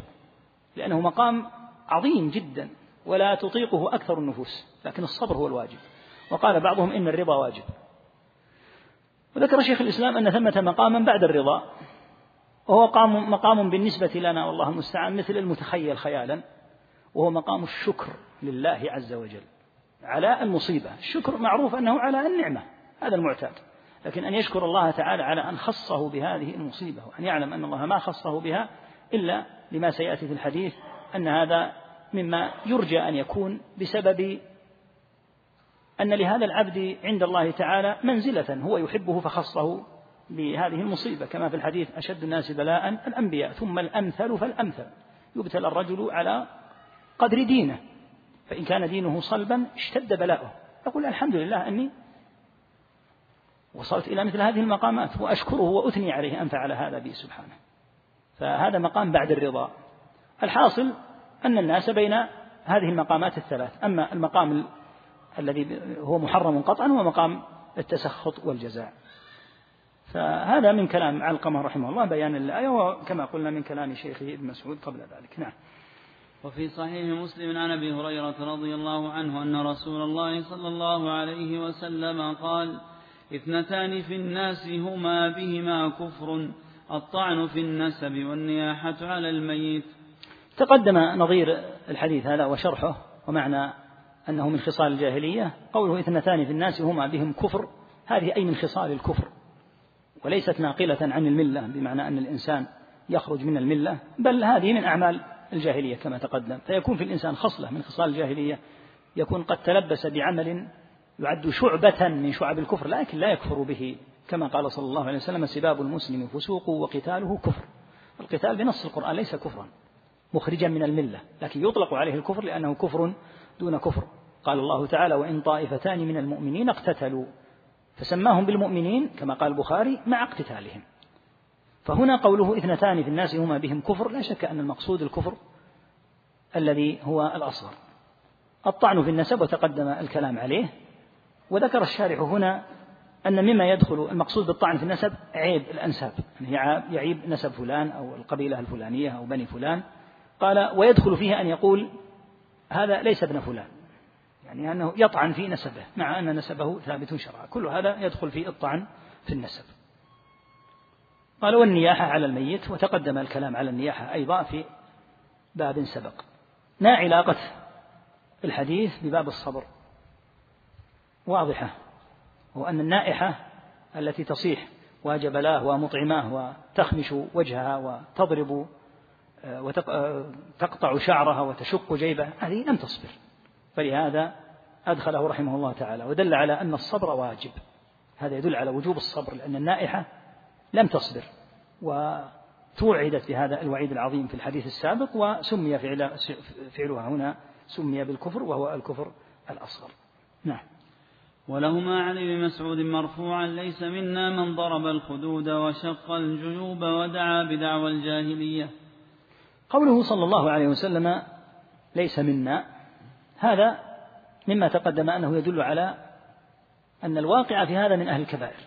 لأنه مقام عظيم جدا ولا تطيقه أكثر النفوس لكن الصبر هو الواجب. وقال بعضهم إن الرضا واجب. وذكر شيخ الإسلام أن ثمة مقاما بعد الرضا وهو مقام, مقام بالنسبة لنا والله المستعان مثل المتخيل خيالا وهو مقام الشكر لله عز وجل على المصيبة. الشكر معروف أنه على النعمة هذا المعتاد. لكن أن يشكر الله تعالى على أن خصه بهذه المصيبة وأن يعلم أن الله ما خصه بها إلا لما سيأتي في الحديث أن هذا مما يرجى أن يكون بسبب أن لهذا العبد عند الله تعالى منزلة هو يحبه فخصه بهذه المصيبة. كما في الحديث أشد الناس بلاء الأنبياء ثم الأمثل فالأمثل. يبتلى الرجل على قدر دينه فإن كان دينه صلبا اشتد بلاؤه. يقول الحمد لله أني وصلت إلى مثل هذه المقامات وأشكره وأثني عليه أن فعل هذا بي سبحانه. فهذا مقام بعد الرضا. الحاصل أن الناس بين هذه المقامات الثلاث أما المقام الذي هو محرم قطعا هو مقام التسخط والجزاء. فهذا من كلام علقمة رحمه الله بيان الآية وكما قلنا من كلام شيخه ابن مسعود قبل ذلك. نعم. وفي صحيح مسلم عن أبي هريرة رضي الله عنه أن رسول الله صلى الله عليه وسلم قال اثنتان في الناس هما بهما كفر الطعن في النسب والنياحة على الميت. تقدم نظير الحديث هذا وشرحه ومعنى أنه من خصال الجاهلية. قوله اثنتان في الناس هما بهم كفر هذه أي من خصال الكفر؟ وليست ناقلة عن الملة بمعنى أن الإنسان يخرج من الملة بل هذه من أعمال الجاهلية كما تقدم. فيكون في الإنسان خصلة من خصال الجاهلية يكون قد تلبس بعمل يعد شعبة من شعب الكفر لكن لا يكفر به كما قال صلى الله عليه وسلم سباب المسلم فسوق وقتاله كفر. القتال بنص القرآن ليس كفرا مخرجا من الملة لكن يطلق عليه الكفر لأنه كفر دون كفر. قال الله تعالى وإن طائفتان من المؤمنين اقتتلوا. فسماهم بالمؤمنين كما قال البخاري مع اقتتالهم. فهنا قوله اثنتان في الناس هما بهم كفر لا شك أن المقصود الكفر الذي هو الأصغر. الطعن في النسب وتقدم الكلام عليه. وذكر الشارح هنا أن مما يدخل المقصود بالطعن في النسب عيب الأنساب. يعني يعيب نسب فلان أو القبيلة الفلانية أو بني فلان. قال ويدخل فيها أن يقول هذا ليس ابن فلان. يعني أنه يطعن في نسبه مع أن نسبه ثابت شرعا. كل هذا يدخل في الطعن في النسب. قال والنياحة على الميت وتقدم الكلام على النياحة أيضا في باب سبق. ما علاقة الحديث بباب الصبر؟ واضحة وأن النائحة التي تصيح وجبلاه ومطعماه وتخمش وجهها وتضرب آه، وتقطع شعرها وتشق جيبها هذه لم تصبر. فلهذا أدخله رحمه الله تعالى ودل على أن الصبر واجب. هذا يدل على وجوب الصبر لأن النائحة لم تصبر وتوعدت بهذا الوعيد العظيم في الحديث السابق وسمي فعل فعلها هنا سمي بالكفر وهو الكفر الأصغر. نعم. ولهما عن ابن مسعود مرفوعا ليس منا من ضرب الخدود وشق الجيوب ودعا بدعوى الجاهلية. قوله صلى الله عليه وسلم ليس منا هذا مما تقدم أنه يدل على أن الواقع في هذا من أهل الكبائر.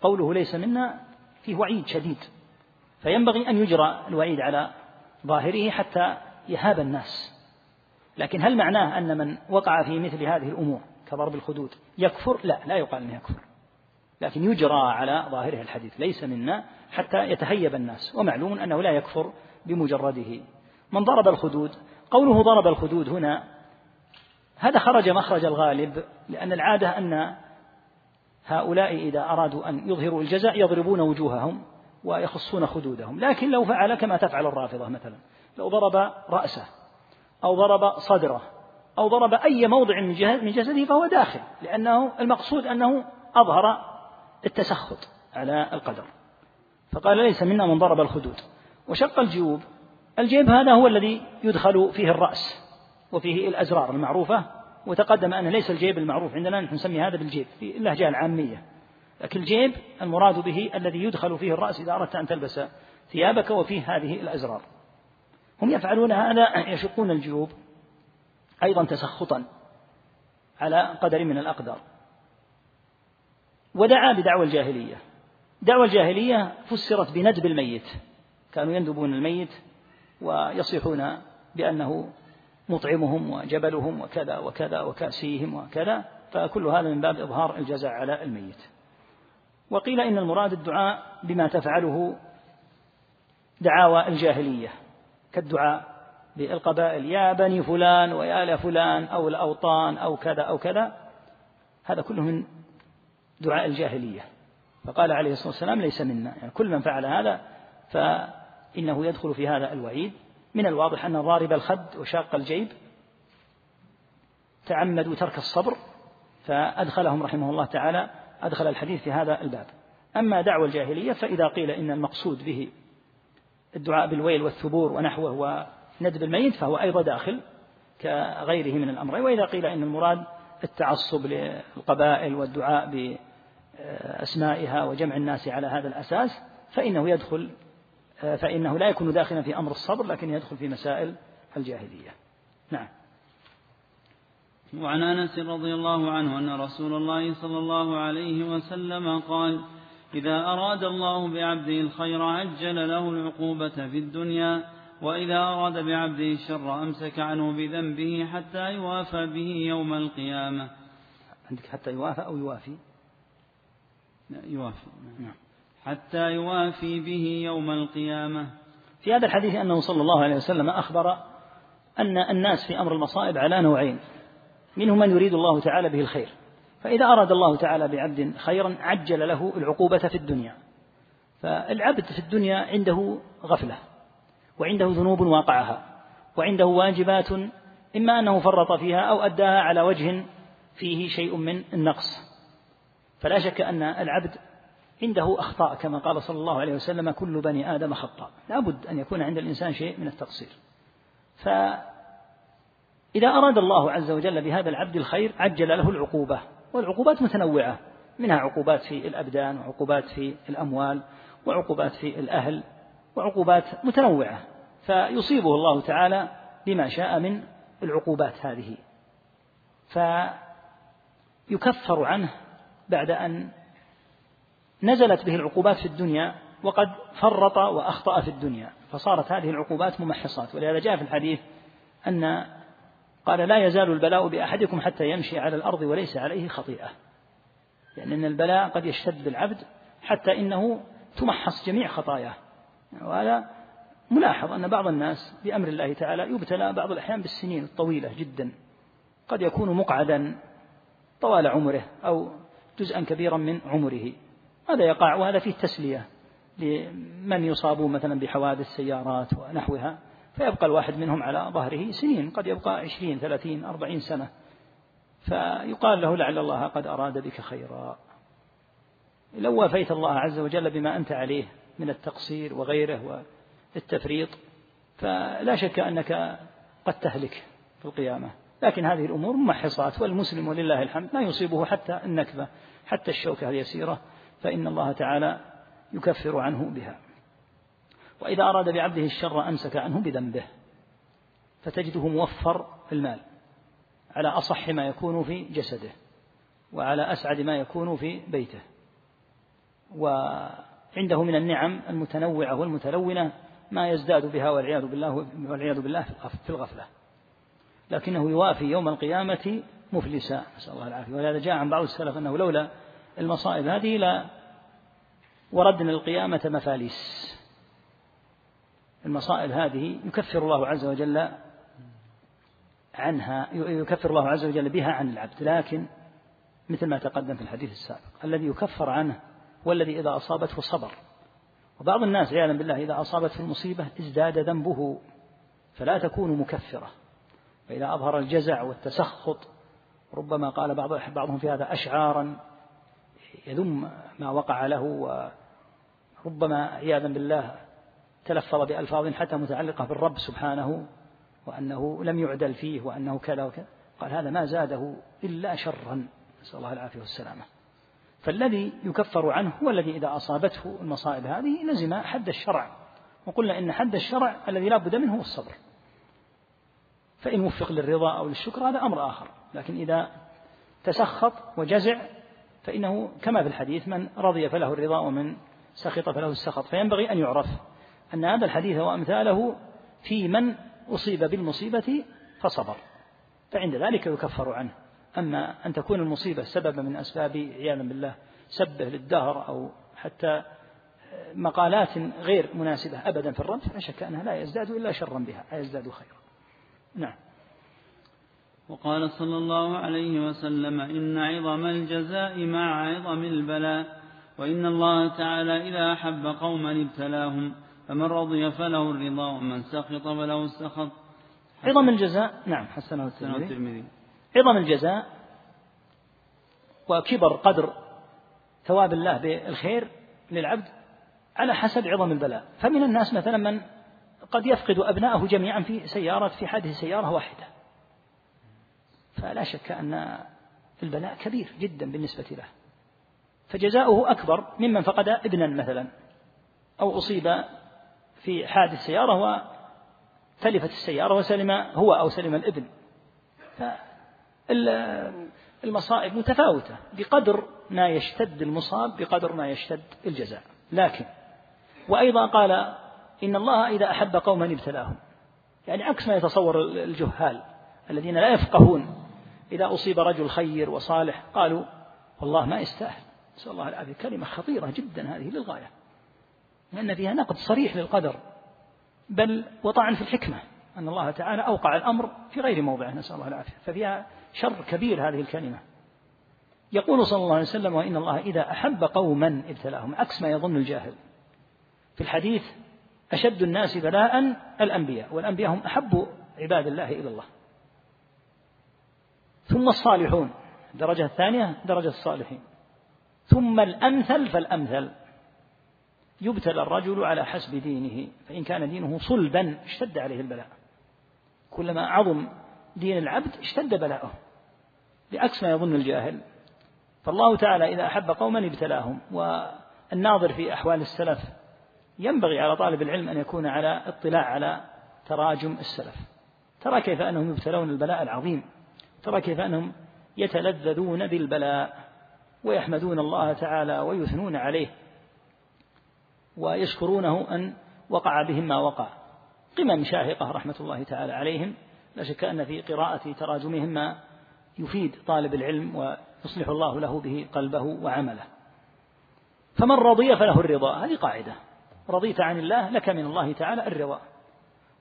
قوله ليس منا فيه وعيد شديد فينبغي أن يجرى الوعيد على ظاهره حتى يهاب الناس. لكن هل معناه أن من وقع في مثل هذه الأمور كضرب الخدود. يكفر؟ لا لا يقال أنه يكفر. لكن يجرى على ظاهره الحديث. ليس منا حتى يتهيب الناس. ومعلوم أنه لا يكفر بمجرده. من ضرب الخدود قوله ضرب الخدود هنا هذا خرج مخرج الغالب لأن العادة أن هؤلاء إذا أرادوا أن يظهروا الجزاء يضربون وجوههم ويخصون خدودهم. لكن لو فعل كما تفعل الرافضة مثلا. لو ضرب رأسه أو ضرب صدره أو ضرب أي موضع من جسده فهو داخل لأنه المقصود أنه أظهر التسخط على القدر. فقال ليس منا من ضرب الخدود. وشق الجيوب. الجيب هذا هو الذي يدخل فيه الرأس وفيه الأزرار المعروفة وتقدم أن ليس الجيب المعروف عندنا نحن نسمي هذا بالجيب في اللهجة العامية. لكن الجيب المراد به الذي يدخل فيه الرأس إذا أردت أن تلبس ثيابك وفيه هذه الأزرار. هم يفعلون هذا يشقون الجيوب. أيضا تسخطا على قدر من الأقدار. ودعا بدعوى الجاهلية. دعوى الجاهلية فسرت بندب الميت. كانوا يندبون الميت ويصيحون بأنه مطعمهم وجبلهم وكذا وكذا وكاسيهم وكذا فكل هذا من باب إظهار الجزاء على الميت. وقيل إن المراد الدعاء بما تفعله دعاوى الجاهلية كالدعاء بالقبائل يا بني فلان ويا لفلان أو الأوطان أو كذا أو كذا هذا كله من دعاء الجاهلية. فقال عليه الصلاة والسلام ليس منا. يعني كل من فعل هذا فإنه يدخل في هذا الوعيد. من الواضح أن ضارب الخد وشاق الجيب تعمدوا ترك الصبر فأدخلهم رحمه الله تعالى أدخل الحديث في هذا الباب. أما دعوى الجاهلية فإذا قيل إن المقصود به الدعاء بالويل والثبور ونحوه وندب الميت فهو أيضا داخل كغيره من الأمر. وإذا قيل إن المراد التعصب للقبائل والدعاء بأسمائها وجمع الناس على هذا الأساس فإنه يدخل فإنه لا يكون داخلا في أمر الصبر لكن يدخل في مسائل الجاهلية. نعم. وعن أنس رضي الله عنه أن رسول الله صلى الله عليه وسلم قال إذا أراد الله بعبده الخير عجل له العقوبة في الدنيا وإذا أراد بعبده الشر أمسك عنه بذنبه حتى يوافى به يوم القيامة. عندك حتى يوافى أو يوافي؟ لا يوافي. نعم. حتى يوافي به يوم القيامة. في هذا الحديث أنه صلى الله عليه وسلم أخبر أن الناس في أمر المصائب على نوعين. منهم من يريد الله تعالى به الخير. فإذا أراد الله تعالى بعبد خيرا عجل له العقوبة في الدنيا. فالعبد في الدنيا عنده غفلة. وعنده ذنوب واقعها وعنده واجبات إما أنه فرط فيها أو أداها على وجه فيه شيء من النقص. فلا شك أن العبد عنده أخطاء كما قال صلى الله عليه وسلم كل بني آدم خطاء. لابد أن يكون عند الإنسان شيء من التقصير. فإذا أراد الله عز وجل بهذا العبد الخير عجل له العقوبة والعقوبات متنوعة منها عقوبات في الأبدان وعقوبات في الأموال وعقوبات في الأهل وعقوبات متنوعة فيصيبه الله تعالى بما شاء من العقوبات هذه. فيكفر عنه بعد أن نزلت به العقوبات في الدنيا وقد فرط وأخطأ في الدنيا. فصارت هذه العقوبات ممحصات. ولهذا جاء في الحديث أن قال لا يزال البلاء بأحدكم حتى يمشي على الأرض وليس عليه خطيئة. لأن يعني البلاء قد يشتد بالعبد حتى إنه تمحص جميع خطاياه. وهذا ملاحظ أن بعض الناس بأمر الله تعالى يبتلى بعض الأحيان بالسنين الطويلة جدا. قد يكون مقعدا طوال عمره أو جزءا كبيرا من عمره. هذا يقع وهذا فيه تسلية لمن يصابون مثلا بحوادث سيارات ونحوها. فيبقى الواحد منهم على ظهره سنين. قد يبقى عشرين ثلاثين أربعين سنة. فيقال له لعل الله قد أراد بك خيرا. لو وافيت الله عز وجل بما أنت عليه. من التقصير وغيره والتفريط فلا شك أنك قد تهلك في القيامة. لكن هذه الأمور ممحصات والمسلم ولله الحمد ما يصيبه حتى النكبة حتى الشوكة اليسيرة فإن الله تعالى يكفر عنه بها. وإذا أراد بعبده الشر أمسك عنه بذنبه فتجده موفر في المال على أصح ما يكون في جسده وعلى أسعد ما يكون في بيته. وعنده من النعم المتنوعة والمتلونة ما يزداد بها والعياذ بالله والعياذ بالله في الغفلة. لكنه يوافي يوم القيامة مفلسا. نسأل الله العافية. ولهذا جاء عن بعض السلف أنه لولا المصائب هذه لا وردنا القيامة مفاليس. المصائب هذه يكفر الله عز وجل عنها يكفر الله عز وجل بها عن العبد. لكن مثل ما تقدم في الحديث السابق الذي يكفر عنه والذي إذا أصابته صبر. وبعض الناس عياذا بالله إذا أصابته المصيبة ازداد ذنبه فلا تكون مكفرة. فإذا أظهر الجزع والتسخط ربما قال بعض بعضهم في هذا أشعارا يذم ما وقع له وربما عياذا بالله تلفظ بألفاظ حتى متعلقة بالرب سبحانه وأنه لم يعدل فيه وأنه كذا وكذا. قال هذا ما زاده إلا شرا. نسأل الله العافية والسلامة. فالذي يكفر عنه هو الذي إذا أصابته المصائب هذه لزم حد الشرع. وقلنا إن حد الشرع الذي لا بد منه هو الصبر. فإن وفق للرضا أو للشكر هذا أمر آخر. لكن إذا تسخط وجزع فإنه كما في الحديث من رضي فله الرضا ومن سخط فله السخط. فينبغي أن يعرف أن هذا الحديث وأمثاله في من أصيب بالمصيبة فصبر. فعند ذلك يكفر عنه. أما أن تكون المصيبة سببا من أسباب عياذا بالله سبه للدهر أو حتى مقالات غير مناسبة أبدا في الرد فلا شك أنها لا يزداد إلا شرا بها لا يزداد خيرا. نعم. وقال صلى الله عليه وسلم إن عظم الجزاء مع عظم البلاء وإن الله تعالى إذا أحب قوما ابتلاهم فمن رضي فله الرضا ومن سخط فله السخط. عظم الجزاء نعم حسنه الترمذي. عظم الجزاء وكبر قدر ثواب الله بالخير للعبد على حسب عظم البلاء. فمن الناس مثلا من قد يفقد أبنائه جميعا في سيارة في حادث سيارة واحدة. فلا شك أن البلاء كبير جدا بالنسبة له. فجزاؤه أكبر ممن فقد ابنا مثلا أو أصيب في حادث سيارة وتلفت السيارة وسلم هو أو سلم الابن. المصائب متفاوتة بقدر ما يشتد المصاب بقدر ما يشتد الجزاء. لكن وأيضا قال إن الله إذا أحب قوما ابتلاهم. يعني عكس ما يتصور الجهال الذين لا يفقهون. إذا أصيب رجل خير وصالح قالوا والله ما يستاهل. نسأل الله العافية. كلمة خطيرة جدا هذه للغاية. لأن فيها نقد صريح للقدر. بل وطعن في الحكمة. أن الله تعالى أوقع الأمر في غير موضعه. نسأل الله العافية. ففيها شر كبير هذه الكلمة. يقول صلى الله عليه وسلم وإن الله إذا أحب قوما ابتلاهم عكس ما يظن الجاهل. في الحديث أشد الناس بلاء الأنبياء والأنبياء هم أحب عباد الله إلى الله. ثم الصالحون الدرجة الثانية درجة الصالحين. ثم الأمثل فالأمثل. يبتلى الرجل على حسب دينه فإن كان دينه صلبا اشتد عليه البلاء. كلما عظم دين العبد اشتد بلاؤه بعكس ما يظن الجاهل. فالله تعالى إذا أحب قوما ابتلاهم والناظر في أحوال السلف ينبغي على طالب العلم أن يكون على اطلاع على تراجم السلف. ترى كيف أنهم يبتلون البلاء العظيم ترى كيف أنهم يتلذذون بالبلاء ويحمدون الله تعالى ويثنون عليه ويشكرونه أن وقع بهم ما وقع. قمم شاهقة رحمة الله تعالى عليهم لا شك أن في قراءة تراجمهم ما يفيد طالب العلم ويصلح الله له به قلبه وعمله. فمن رضي فله الرضا. هذه قاعدة. رضيت عن الله لك من الله تعالى الرضا.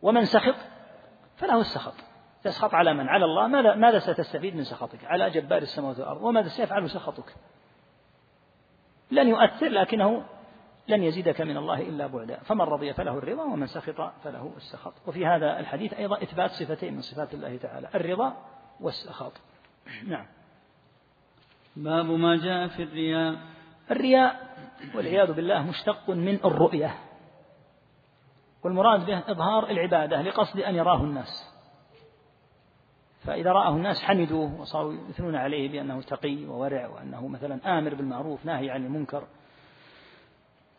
ومن سخط فله السخط. تسخط على من؟ على الله. ماذا, ماذا ستستفيد من سخطك؟ على جبار السماوات والأرض. وماذا سيفعل سخطك؟ لن يؤثر لكنه لن يزيدك من الله إلا بعدا. فمن رضي فله الرضا ومن سخط فله السخط. وفي هذا الحديث أيضا إثبات صفتين من صفات الله تعالى الرضا والسخط. نعم. باب ما جاء في الرياء. الرياء والعياذ بالله مشتق من الرؤية. والمراد به إظهار العبادة لقصد أن يراه الناس. فإذا رآه الناس حمدوه وصاروا يثنون عليه بأنه تقي وورع وأنه مثلا آمر بالمعروف ناهي عن المنكر.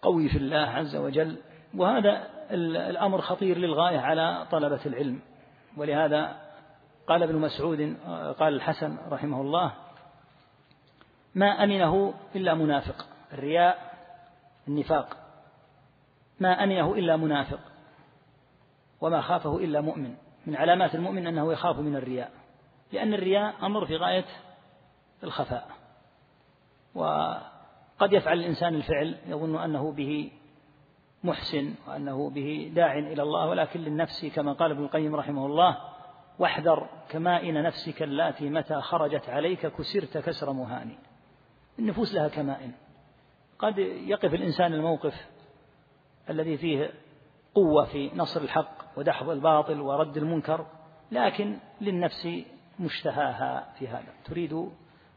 قوي في الله عز وجل وهذا الأمر خطير للغاية على طلبة العلم. ولهذا قال ابن مسعود قال الحسن رحمه الله ما أمنه إلا منافق. الرياء النفاق. ما أمنه إلا منافق وما خافه إلا مؤمن. من علامات المؤمن أنه يخاف من الرياء لأن الرياء أمر في غاية الخفاء. وقد يفعل الإنسان الفعل يظن أنه به محسن وأنه به داع إلى الله ولكن للنفس كما قال ابن القيم رحمه الله واحذر كمائن نفسك اللاتي متى خرجت عليك كسرت كسر مهاني النفوس لها كمائن. قد يقف الإنسان الموقف الذي فيه قوة في نصر الحق ودحض الباطل ورد المنكر لكن للنفس مشتهاها في هذا. تريد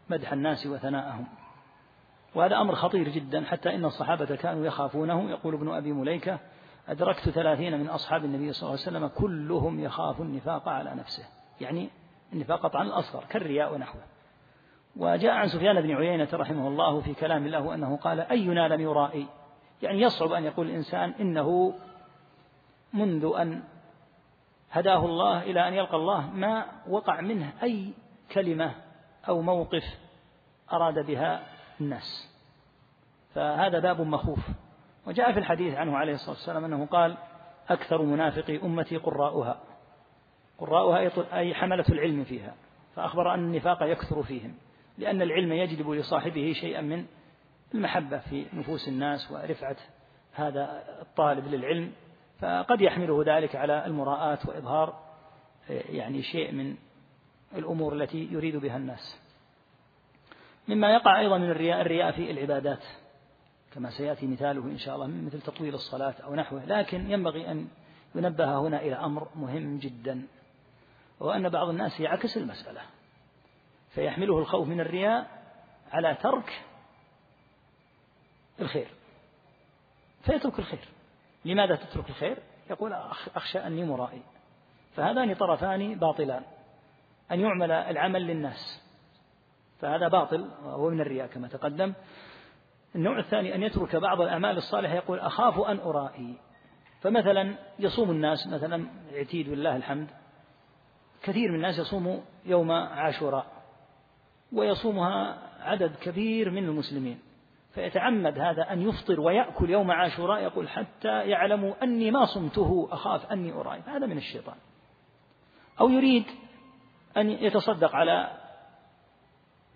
مدح الناس وثناءهم. وهذا أمر خطير جدا حتى إن الصحابة كانوا يخافونه. يقول ابن أبي مليكة أدركت ثلاثين من أصحاب النبي صلى الله عليه وسلم كلهم يخاف النفاق على نفسه. يعني النفاق قطعا الأصغر كالرياء ونحوه. وجاء عن سفيان بن عيينة رحمه الله في كلام الله أنه قال أينا لم يرائي؟ يعني يصعب أن يقول الإنسان إنه منذ أن هداه الله إلى أن يلقى الله ما وقع منه أي كلمة أو موقف أراد بها الناس. فهذا باب مخوف. وجاء في الحديث عنه عليه الصلاة والسلام أنه قال أكثر منافقي أمتي قراؤها. قراؤها أي حملة العلم فيها. فأخبر أن النفاق يكثر فيهم لأن العلم يجلب لصاحبه شيئا من المحبة في نفوس الناس ورفعة هذا الطالب للعلم. فقد يحمله ذلك على المراءة وإظهار يعني شيء من الأمور التي يريد بها الناس. مما يقع أيضا من الرياء الرياء في العبادات. كما سيأتي مثاله إن شاء الله مثل تطويل الصلاة أو نحوه. لكن ينبغي أن ينبه هنا إلى أمر مهم جدا وهو أن بعض الناس يعكس المسألة فيحمله الخوف من الرياء على ترك الخير. فيترك الخير. لماذا تترك الخير؟ يقول أخشى أني مرائي. فهذان طرفان باطلان. أن يعمل العمل للناس. فهذا باطل وهو من الرياء كما تقدم. النوع الثاني أن يترك بعض الأعمال الصالحة يقول أخاف أن أرائي. فمثلا يصوم الناس مثلا اعتيد بالله الحمد. كثير من الناس يصوم يوم عاشوراء ويصومها عدد كبير من المسلمين. فيتعمد هذا أن يفطر ويأكل يوم عاشوراء يقول حتى يعلموا أني ما صمته أخاف أني أرائي. هذا من الشيطان. أو يريد أن يتصدق على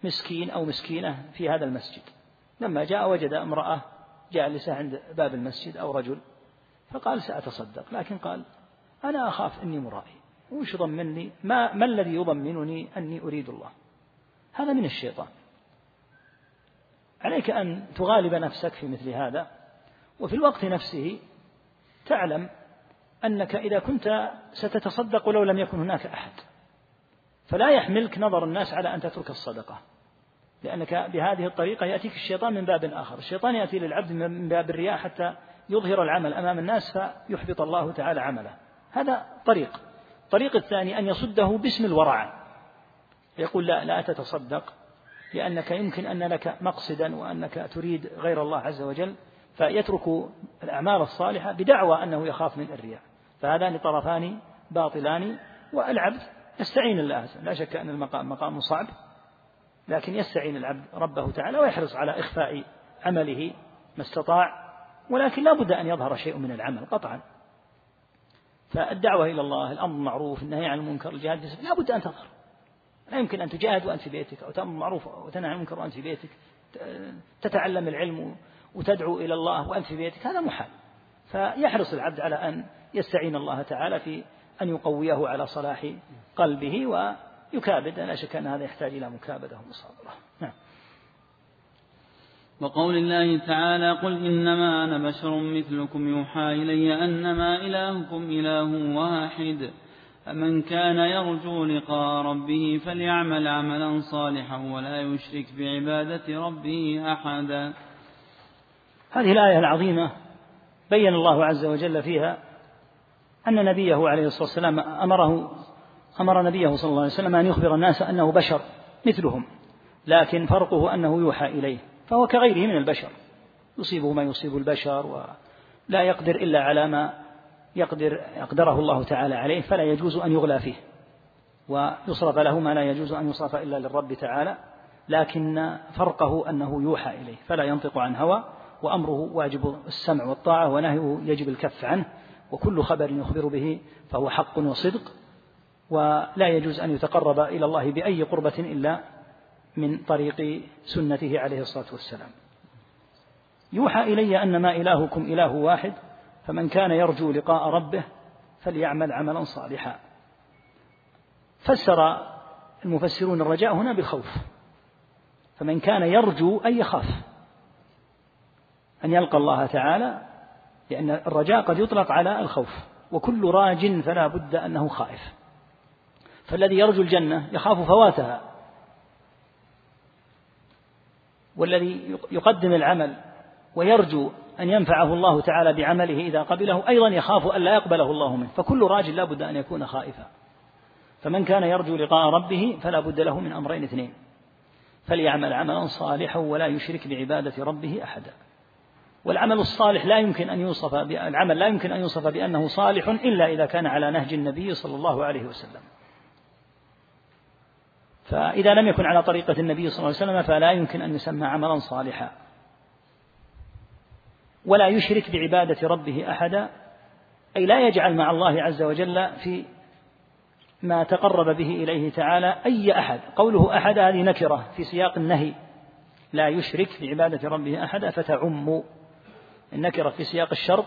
مسكين أو مسكينة في هذا المسجد. لما جاء وجد امرأة جالسة عند باب المسجد أو رجل فقال سأتصدق لكن قال أنا أخاف أني مرائي. وش ضمني ما, ما الذي يضمنني أني أريد الله؟ هذا من الشيطان. عليك أن تغالب نفسك في مثل هذا وفي الوقت نفسه تعلم أنك إذا كنت ستتصدق ولو لم يكن هناك أحد. فلا يحملك نظر الناس على أن تترك الصدقة. لأنك بهذه الطريقة يأتيك الشيطان من باب آخر. الشيطان يأتي للعبد من باب الرياء حتى يظهر العمل أمام الناس فيحبط الله تعالى عمله. هذا طريق. الطريق الثاني أن يصده باسم الورع. يقول لا لا تتصدق لأنك يمكن أن لك مقصدا وأنك تريد غير الله عز وجل فيترك الأعمال الصالحة بدعوى أنه يخاف من الرياء فهذان طرفان باطلان والعبد يستعين الله لا شك أن المقام مقام صعب لكن يستعين العبد ربه تعالى ويحرص على إخفاء عمله ما استطاع ولكن لا بد أن يظهر شيء من العمل قطعا. فالدعوة إلى الله الأمر بالمعروف النهي عن المنكر الجهاد لا بد أن تظهر. لا يمكن أن تجاهد وأنت في بيتك أو تأمر بالمعروف وتنهى عن المنكر وأنت في بيتك تتعلم العلم وتدعو إلى الله وأنت في بيتك هذا محال. فيحرص العبد على أن يستعين الله تعالى في أن يقويه على صلاح قلبه ويكابد. لا شك أن هذا يحتاج إلى مكابدة ومصابرة. نعم. وقول الله تعالى قل إنما أنا بشر مثلكم يوحى إلي أنما إلهكم إله واحد. فمن كان يرجو لقاء ربه فليعمل عملا صالحا ولا يشرك بعبادة ربه أحدا. هذه الآية العظيمة بين الله عز وجل فيها أن نبيه عليه الصلاة والسلام أمره أمر نبيه صلى الله عليه وسلم أن يخبر الناس أنه بشر مثلهم لكن فرقه أنه يوحى إليه فهو كغيره من البشر يصيبه ما يصيب البشر ولا يقدر إلا على ما يقدر يقدره الله تعالى عليه فلا يجوز أن يغلى فيه ويصرف له ما لا يجوز أن يصرف إلا للرب تعالى لكن فرقه أنه يوحى إليه فلا ينطق عن هوى وأمره واجب السمع والطاعة ونهيه يجب الكف عنه وكل خبر يخبر به فهو حق وصدق ولا يجوز أن يتقرب إلى الله بأي قربة إلا من طريق سنته عليه الصلاة والسلام. يوحى إلي أنما إلهكم إله واحد فمن كان يرجو لقاء ربه فليعمل عملا صالحا. فسر المفسرون الرجاء هنا بالخوف فمن كان يرجو أن يخاف. أن يلقى الله تعالى لأن الرجاء قد يطلق على الخوف وكل راج فلا بد أنه خائف. فالذي يرجو الجنة يخاف فواتها. والذي يقدم العمل ويرجو أن ينفعه الله تعالى بعمله إذا قبله أيضا يخاف أن لا يقبله الله منه. فكل راجل لا بد أن يكون خائفا. فمن كان يرجو لقاء ربه فلا بد له من أمرين اثنين. فليعمل عملا صالحا ولا يشرك بعبادة ربه أحدا. والعمل الصالح لا يمكن أن يوصف العمل لا يمكن أن يوصف بأنه صالح إلا إذا كان على نهج النبي صلى الله عليه وسلم. فإذا لم يكن على طريقة النبي صلى الله عليه وسلم فلا يمكن أن يسمى عملا صالحا. ولا يشرك بعبادة ربه أحدا. أي لا يجعل مع الله عز وجل في ما تقرب به إليه تعالى أي أحد. قوله أحد هذه نكرة في سياق النهي. لا يشرك بعبادة ربه أحدا فتعم. النكرة في سياق الشرط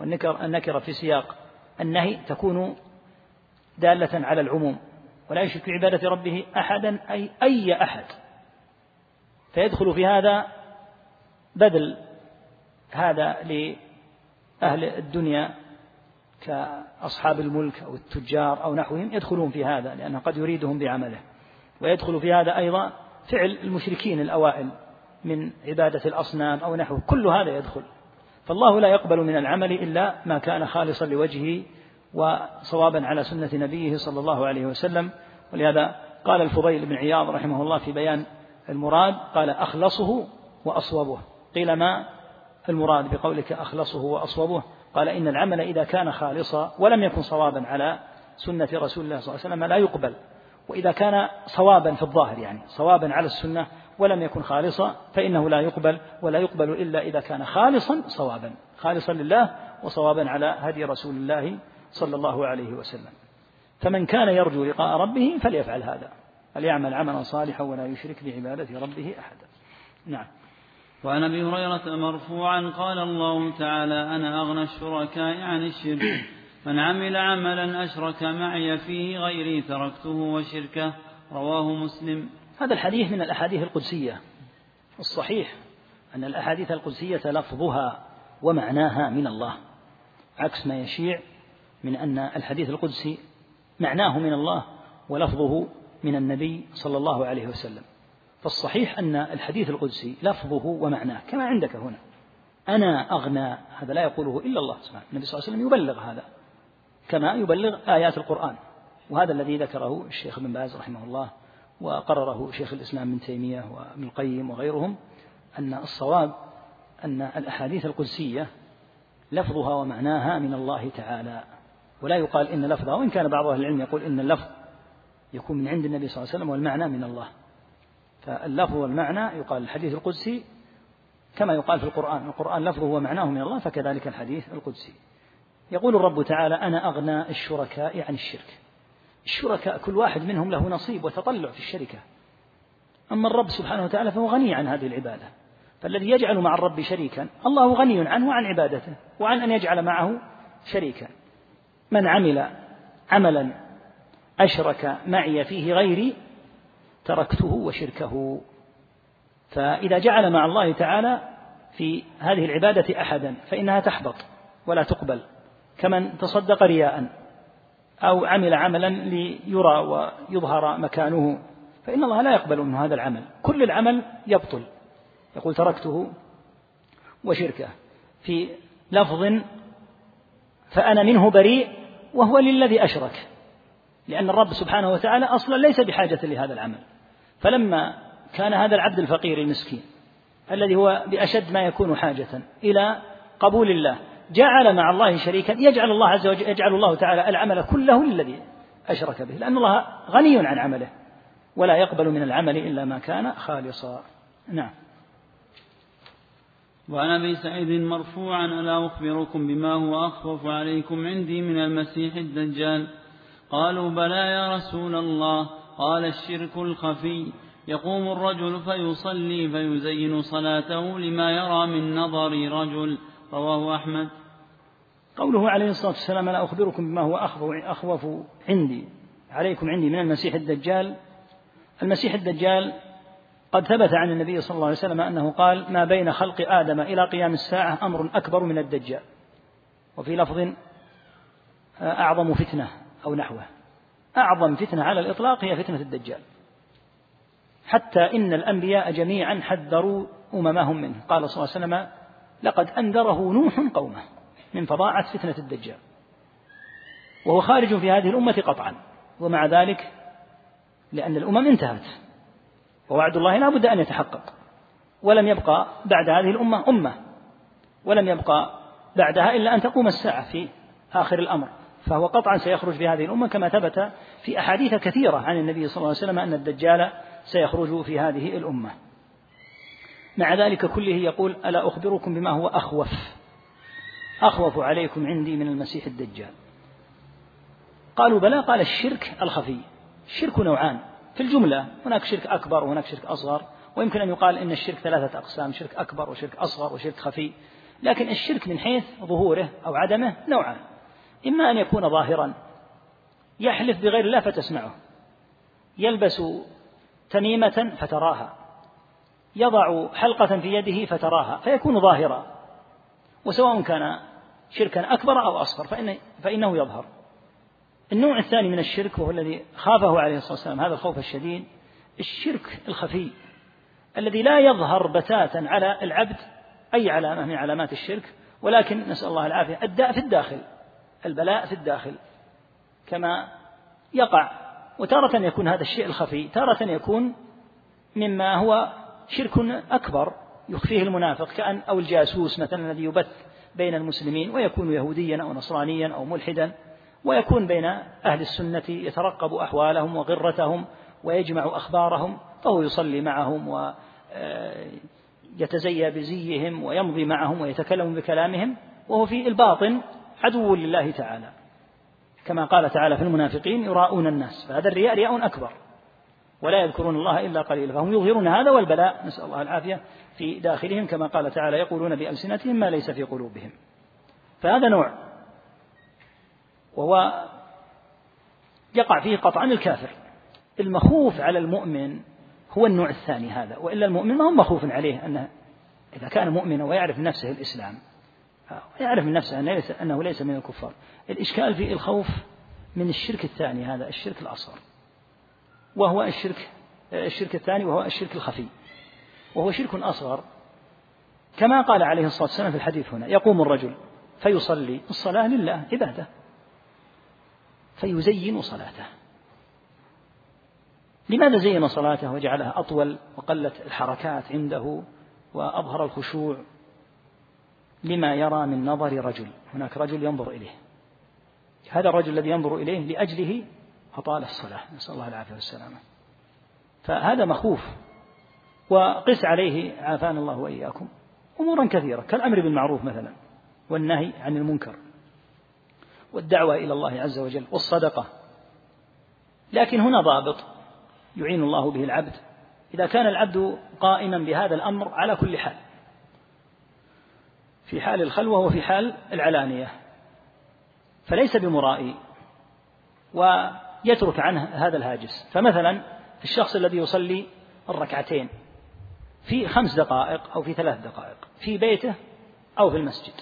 والنكرة في سياق النهي تكون دالة على العموم ولا يشرك بعبادة ربه أحدا أي أي أحد. فيدخل في هذا بدل هذا لأهل الدنيا كأصحاب الملك أو التجار أو نحوهم يدخلون في هذا لأنه قد يريدهم بعمله. ويدخل في هذا أيضا فعل المشركين الأوائل من عبادة الأصنام أو نحوه كل هذا يدخل. فالله لا يقبل من العمل إلا ما كان خالصا لوجهه وصوابا على سنة نبيه صلى الله عليه وسلم. ولهذا قال الفضيل بن عياض رحمه الله في بيان المراد قال أخلصه وأصوبه. قيل ما المراد بقولك أخلصه وأصوبه؟ قال إن العمل إذا كان خالصا ولم يكن صوابا على سنة رسول الله صلى الله عليه وسلم لا يقبل. وإذا كان صوابا في الظاهر يعني صوابا على السنة ولم يكن خالصا فإنه لا يقبل ولا يقبل إلا إذا كان خالصا صوابا. خالصا لله وصوابا على هدي رسول الله صلى الله عليه وسلم. فمن كان يرجو لقاء ربه فليفعل هذا. فليعمل عملا صالحا ولا يشرك بعبادة ربه أحدا؟ نعم. وعن أبي هريرة مرفوعا قال الله تعالى أنا أغنى الشركاء عن الشرك من عمل عملا أشرك معي فيه غيري تركته وشركه. رواه مسلم. هذا الحديث من الأحاديث القدسية. الصحيح أن الأحاديث القدسية لفظها ومعناها من الله عكس ما يشيع من أن الحديث القدسي معناه من الله ولفظه من النبي صلى الله عليه وسلم. فالصحيح أن الحديث القدسي لفظه ومعناه كما عندك هنا. أنا أغنى هذا لا يقوله إلا الله سبحانه النبي صلى الله عليه وسلم يبلغ هذا كما يبلغ آيات القرآن. وهذا الذي ذكره الشيخ ابن باز رحمه الله وقرره شيخ الإسلام ابن تيمية وابن القيم وغيرهم أن الصواب أن الأحاديث القدسية لفظها ومعناها من الله تعالى ولا يقال إن لفظها وإن كان بعض أهل العلم يقول إن اللفظ يكون من عند النبي صلى الله عليه وسلم والمعنى من الله. فاللفظ والمعنى يقال الحديث القدسي كما يقال في القرآن القرآن لفظه ومعناه من الله فكذلك الحديث القدسي. يقول الرب تعالى أنا أغنى الشركاء عن الشرك. الشركاء كل واحد منهم له نصيب وتطلع في الشركة. أما الرب سبحانه وتعالى فهو غني عن هذه العبادة. فالذي يجعل مع الرب شريكا الله غني عنه وعن عبادته وعن أن يجعل معه شريكا. من عمل عملا أشرك معي فيه غيري تركته وشركه. فإذا جعل مع الله تعالى في هذه العبادة أحدا فإنها تحبط ولا تقبل كمن تصدق رياء. أو عمل عملا ليرى ويظهر مكانه. فإن الله لا يقبل منه هذا العمل. كل العمل يبطل. يقول تركته وشركه. في لفظ فأنا منه بريء وهو للذي أشرك. لأن الرب سبحانه وتعالى أصلا ليس بحاجة لهذا العمل. فلما كان هذا العبد الفقير المسكين الذي هو بأشد ما يكون حاجة إلى قبول الله جعل مع الله شريكا يجعل الله عز وجل يجعل الله تعالى العمل كله للذي أشرك به لأن الله غني عن عمله ولا يقبل من العمل إلا ما كان خالصا. نعم. وعن أبي سعيد مرفوعا ألا أخبركم بما هو أخوف عليكم عندي من المسيح الدجال؟ قالوا بلى يا رسول الله قال الشرك الخفي. يقوم الرجل فيصلي فيزين صلاته لما يرى من نظر رجل. رواه أحمد. قوله عليه الصلاة والسلام ألا أخبركم بما هو أخوف عندي عليكم عندي من المسيح الدجال؟ المسيح الدجال قد ثبت عن النبي صلى الله عليه وسلم أنه قال ما بين خلق آدم إلى قيام الساعة أمر أكبر من الدجال. وفي لفظ أعظم فتنة أو نحوه. أعظم فتنة على الإطلاق هي فتنة الدجال. حتى إن الأنبياء جميعا حذروا أممهم منه. قال صلى الله عليه وسلم لقد أنذره نوح قومه من فظاعة فتنة الدجال. وهو خارج في هذه الأمة قطعا. ومع ذلك لأن الأمم انتهت. ووعد الله لا بد أن يتحقق. ولم يبقى بعد هذه الأمة أمة. ولم يبقى بعدها إلا أن تقوم الساعة في آخر الأمر. فهو قطعا سيخرج في هذه الأمة كما ثبت في أحاديث كثيرة عن النبي صلى الله عليه وسلم أن الدجال سيخرج في هذه الأمة. مع ذلك كله يقول ألا أخبركم بما هو أخوف؟ أخوف عليكم عندي من المسيح الدجال. قالوا بلى قال الشرك الخفي. الشرك نوعان. في الجملة هناك شرك أكبر وهناك شرك أصغر ويمكن أن يقال إن الشرك ثلاثة أقسام شرك أكبر وشرك أصغر وشرك خفي. لكن الشرك من حيث ظهوره أو عدمه نوعان. إما أن يكون ظاهرا يحلف بغير الله فتسمعه. يلبس تميمة فتراها. يضع حلقة في يده فتراها فيكون ظاهرا. وسواء كان شركا أكبر أو أصغر فإن فإنه يظهر. النوع الثاني من الشرك وهو الذي خافه عليه الصلاة والسلام هذا الخوف الشديد الشرك الخفي الذي لا يظهر بتاتا على العبد أي علامة من علامات الشرك ولكن نسأل الله العافية الداء في الداخل البلاء في الداخل. كما يقع وتارة يكون هذا الشيء الخفي تارة يكون مما هو شرك أكبر يخفيه المنافق كأن أو الجاسوس مثلا الذي يبث بين المسلمين ويكون يهوديا أو نصرانيا أو ملحدا ويكون بين أهل السنة يترقب أحوالهم وغرتهم ويجمع أخبارهم فهو يصلي معهم ويتزيى بزيهم ويمضي معهم ويتكلم بكلامهم وهو في الباطن عدو لله تعالى. كما قال تعالى في المنافقين يراءون الناس فهذا الرياء رياء أكبر. ولا يذكرون الله إلا قليلا. فهم يظهرون هذا والبلاء نسأل الله العافية في داخلهم كما قال تعالى يقولون بألسنتهم ما ليس في قلوبهم. فهذا نوع. وهو يقع فيه قطعا الكافر. المخوف على المؤمن هو النوع الثاني هذا وإلا المؤمن ما هو مخوف عليه أنه إذا كان مؤمنا ويعرف نفسه الإسلام. يعرف من نفسه أنه ليس, أنه ليس من الكفار. الإشكال في الخوف من الشرك الثاني هذا الشرك الأصغر. وهو الشرك الشرك الثاني وهو الشرك الخفي. وهو شرك أصغر. كما قال عليه الصلاة والسلام في الحديث هنا يقوم الرجل فيصلي الصلاة لله عبادة. فيزين صلاته. لماذا زين صلاته؟ وجعلها أطول وقلت الحركات عنده وأظهر الخشوع. لما يرى من نظر رجل هناك رجل ينظر إليه. هذا الرجل الذي ينظر إليه لأجله أطال الصلاة. نسأل الله العافية والسلامة. فهذا مخوف. وقس عليه عافانا الله وإياكم. أمورا كثيرة. كالأمر بالمعروف مثلا. والنهي عن المنكر. والدعوة إلى الله عز وجل. والصدقة. لكن هنا ضابط يعين الله به العبد. إذا كان العبد قائما بهذا الأمر على كل حال. في حال الخلوة وفي حال العلانية. فليس بمرائي. ويترك عنه هذا الهاجس. فمثلا الشخص الذي يصلي الركعتين في خمس دقائق أو في ثلاث دقائق في بيته أو في المسجد.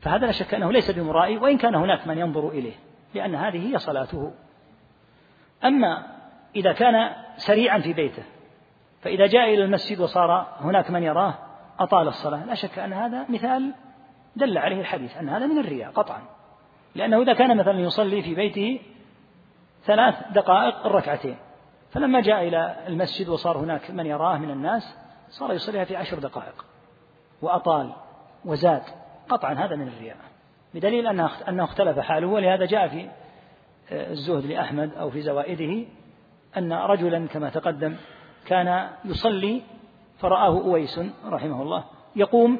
فهذا لا شك أنه ليس بمرائي وإن كان هناك من ينظر إليه لأن هذه هي صلاته. أما إذا كان سريعا في بيته فإذا جاء إلى المسجد وصار هناك من يراه أطال الصلاة. لا شك أن هذا مثال دل عليه الحديث أن هذا من الرياء قطعا. لأنه إذا كان مثلا يصلي في بيته ثلاث دقائق الركعتين فلما جاء إلى المسجد وصار هناك من يراه من الناس صار يصليها في عشر دقائق وأطال وزاد. قطعا هذا من الرياء بدليل أنه اختلف حاله ولهذا جاء في آه، الزهد لأحمد أو في زوائده أن رجلا كما تقدم كان يصلي فرآه أويس رحمه الله يقوم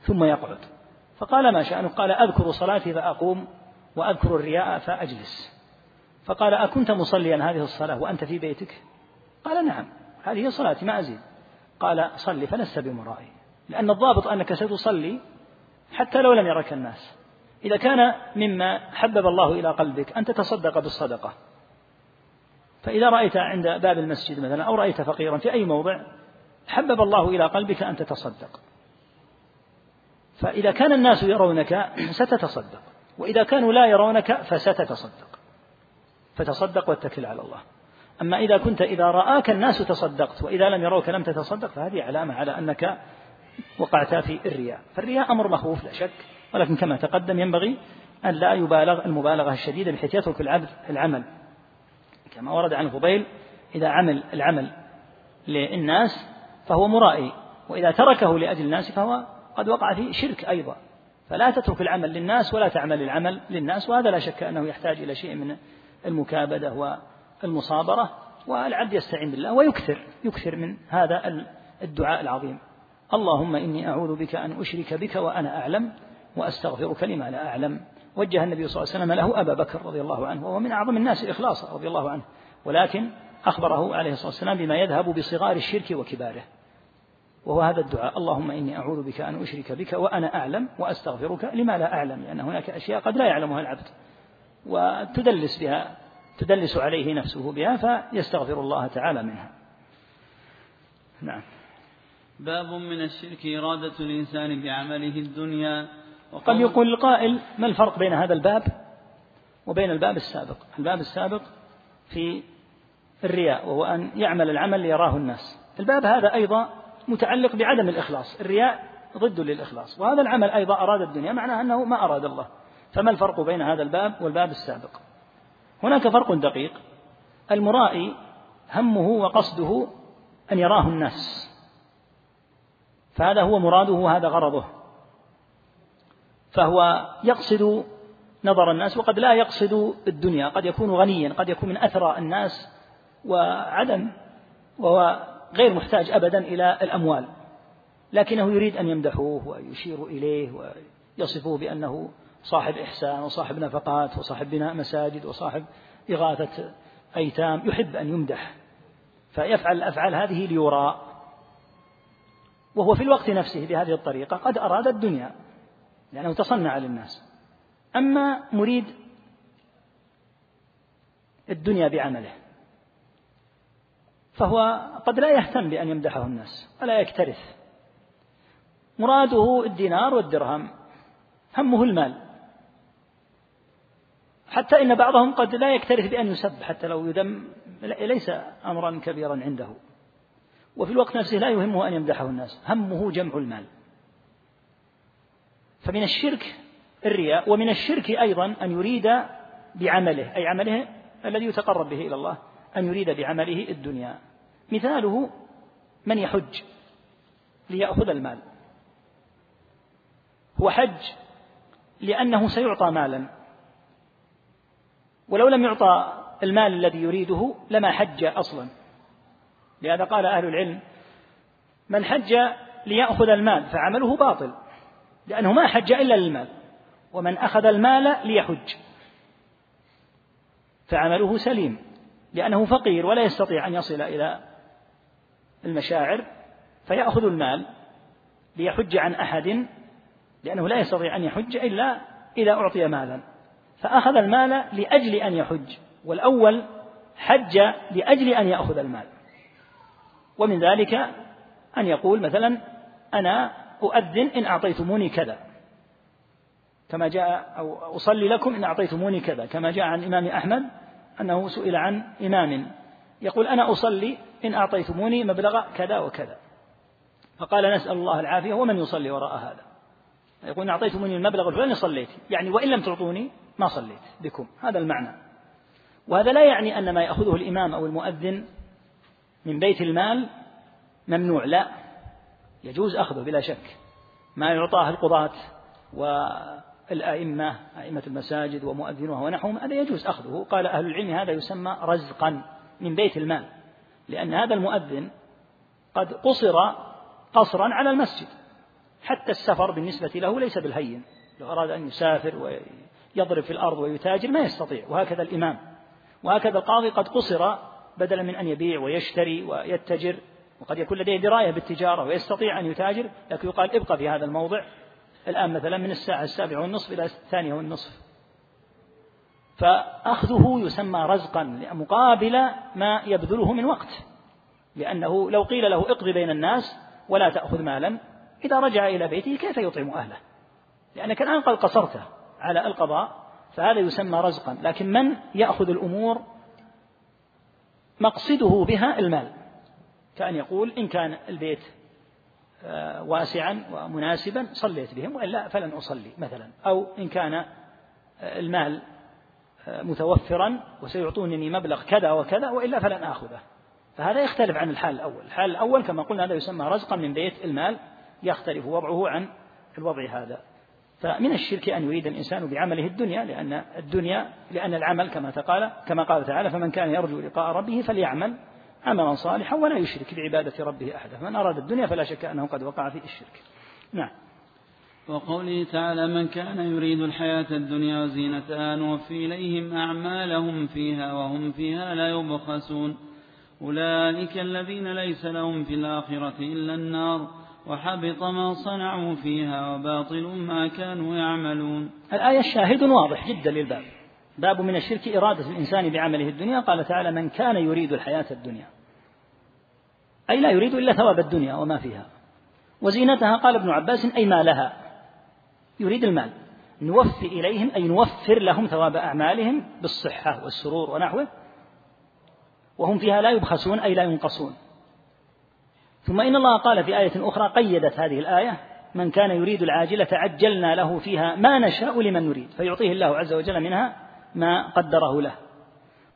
ثم يقعد. فقال ما شأنه قال أذكر صلاتي فأقوم وأذكر الرياء فأجلس. فقال أكنت مصليا هذه الصلاة وأنت في بيتك؟ قال نعم هذه صلاتي ما أزيد. قال صل فلست بمرائي لأن الضابط أنك ستصلي حتى لو لم يرك الناس. إذا كان مما حبب الله إلى قلبك أن تتصدق بالصدقة. فإذا رأيت عند باب المسجد مثلا أو رأيت فقيرا في أي موضع حبب الله إلى قلبك أن تتصدق. فإذا كان الناس يرونك ستتصدق وإذا كانوا لا يرونك فستتصدق. فتصدق واتكل على الله. أما إذا كنت إذا رآك الناس تصدقت وإذا لم يروك لم تتصدق فهذه علامة على أنك وقعت في الرياء. فالرياء أمر مخوف لا شك. ولكن كما تقدم ينبغي أن لا يبالغ المبالغة الشديدة بحيث يترك العبد العمل. كما ورد عن الفضيل إذا عمل العمل للناس فهو مرائي وإذا تركه لأجل الناس فهو قد وقع في شرك أيضا. فلا تترك العمل للناس ولا تعمل العمل للناس وهذا لا شك أنه يحتاج إلى شيء من المكابدة والمصابرة والعبد يستعين بالله ويكثر يكثر من هذا الدعاء العظيم. اللهم إني أعوذ بك أن أشرك بك وأنا أعلم وأستغفرك لما لا أعلم. وجه النبي صلى الله عليه وسلم له أبا بكر رضي الله عنه وهو من أعظم الناس إخلاصا رضي الله عنه. ولكن أخبره عليه الصلاة والسلام بما يذهب بصغار الشرك وكباره. وهو هذا الدعاء. اللهم إني أعوذ بك أن أشرك بك وأنا أعلم وأستغفرك لما لا أعلم لأن هناك أشياء قد لا يعلمها العبد. وتدلس بها تدلس عليه نفسه بها فيستغفر الله تعالى منها. نعم. باب من الشرك إرادة الإنسان بعمله الدنيا قد يقول القائل ما الفرق بين هذا الباب وبين الباب السابق؟ الباب السابق في الرياء وهو أن يعمل العمل ليراه الناس. الباب هذا أيضا متعلق بعدم الإخلاص. الرياء ضد للإخلاص. وهذا العمل أيضا أراد الدنيا معناه أنه ما أراد الله. فما الفرق بين هذا الباب والباب السابق؟ هناك فرق دقيق. المرائي همه وقصده أن يراه الناس. فهذا هو مراده وهذا غرضه. فهو يقصد نظر الناس وقد لا يقصد الدنيا. قد يكون غنيا قد يكون من أثرى الناس وعدم وهو غير محتاج أبدا إلى الأموال. لكنه يريد أن يمدحوه ويشير إليه ويصفوه بأنه صاحب إحسان وصاحب نفقات وصاحب بناء مساجد وصاحب إغاثة أيتام. يحب أن يمدح. فيفعل الأفعال هذه ليرى وهو في الوقت نفسه بهذه الطريقة قد أراد الدنيا لأنه تصنع للناس. أما مريد الدنيا بعمله فهو قد لا يهتم بأن يمدحه الناس ولا يكترث. مراده الدينار والدرهم همه المال. حتى إن بعضهم قد لا يكترث بأن يسب حتى لو يذم ليس أمرا كبيرا عنده. وفي الوقت نفسه لا يهمه أن يمدحه الناس همه جمع المال. فمن الشرك الرياء ومن الشرك أيضا أن يريد بعمله أي عمله الذي يتقرب به إلى الله أن يريد بعمله الدنيا. مثاله من يحج ليأخذ المال. هو حج لأنه سيعطى مالا. ولو لم يعطى المال الذي يريده لما حج أصلا. لهذا قال أهل العلم من حج ليأخذ المال فعمله باطل لأنه ما حج إلا للمال. ومن أخذ المال ليحج فعمله سليم. لأنه فقير ولا يستطيع أن يصل إلى المشاعر فيأخذ المال ليحج عن أحد لأنه لا يستطيع أن يحج إلا إذا أعطي مالا. فأخذ المال لأجل أن يحج والأول حج لأجل أن يأخذ المال. ومن ذلك أن يقول مثلا أنا أؤذن إن أعطيتموني كذا. كما جاء أو أصلي لكم إن أعطيتموني كذا. كما جاء عن الإمام أحمد أنه سئل عن إمام. يقول أنا أصلي إن أعطيتموني مبلغ كذا وكذا. فقال نسأل الله العافية ومن يصلي وراء هذا. يقول إن أعطيتموني المبلغ الفلاني صليت. يعني وإن لم تعطوني ما صليت بكم. هذا المعنى. وهذا لا يعني أن ما يأخذه الإمام أو المؤذن من بيت المال ممنوع. لا. يجوز أخذه بلا شك. ما يعطاه القضاة والأئمة أئمة المساجد ومؤذنوها ونحوهم هذا يجوز أخذه. قال أهل العلم هذا يسمى رزقا من بيت المال لأن هذا المؤذن قد قصر قصرا على المسجد حتى السفر بالنسبة له ليس بالهين. لو أراد أن يسافر ويضرب في الأرض ويتاجر ما يستطيع وهكذا الإمام. وهكذا القاضي قد قصر بدلا من أن يبيع ويشتري ويتجر وقد يكون لديه دراية بالتجارة ويستطيع أن يتاجر لكن يقال ابقى في هذا الموضع. الآن مثلا من الساعة السابعة والنصف إلى الثانية والنصف. فأخذه يسمى رزقا مقابل ما يبذله من وقت لأنه لو قيل له اقضي بين الناس ولا تأخذ مالا إذا رجع إلى بيته كيف يطعم أهله؟ لأنك الآن قد قصرته على القضاء فهذا يسمى رزقا. لكن من يأخذ الأمور مقصده بها المال؟ كأن يقول إن كان البيت واسعا ومناسبا صليت بهم وإلا فلن أصلي مثلا. أو إن كان آه، المال آه، متوفرا وسيعطونني مبلغ كذا وكذا وإلا فلن آخذه. فهذا يختلف عن الحال الأول. الحال الأول كما قلنا هذا يسمى رزقا من بيت المال يختلف وضعه عن الوضع هذا. فمن الشرك أن يريد الإنسان بعمله الدنيا لأن الدنيا لأن العمل كما تقال كما قال تعالى فمن كان يرجو لقاء ربه فليعمل عملا صالحا ولا يشرك بعبادة ربه أحدا. من أراد الدنيا فلا شك أنه قد وقع في الشرك. نعم. وقوله تعالى من كان يريد الحياة الدنيا وزينتها نوفي إليهم أعمالهم فيها وهم فيها لا يبخسون. أولئك الذين ليس لهم في الآخرة إلا النار وحبط ما صنعوا فيها وباطل ما كانوا يعملون. الآية الشاهد واضح جدا للباب. باب من الشرك إرادة الإنسان بعمله الدنيا. قال تعالى من كان يريد الحياة الدنيا. أي لا يريد إلا ثواب الدنيا وما فيها. وزينتها قال ابن عباس أي ما لها. يريد المال. نوفي إليهم أي نوفر لهم ثواب أعمالهم بالصحة والسرور ونحوه. وهم فيها لا يبخسون أي لا ينقصون. ثم إن الله قال في آية أخرى قيدت هذه الآية من كان يريد العاجلة عجلنا له فيها ما نشاء لمن نريد. فيعطيه الله عز وجل منها ما قدره له.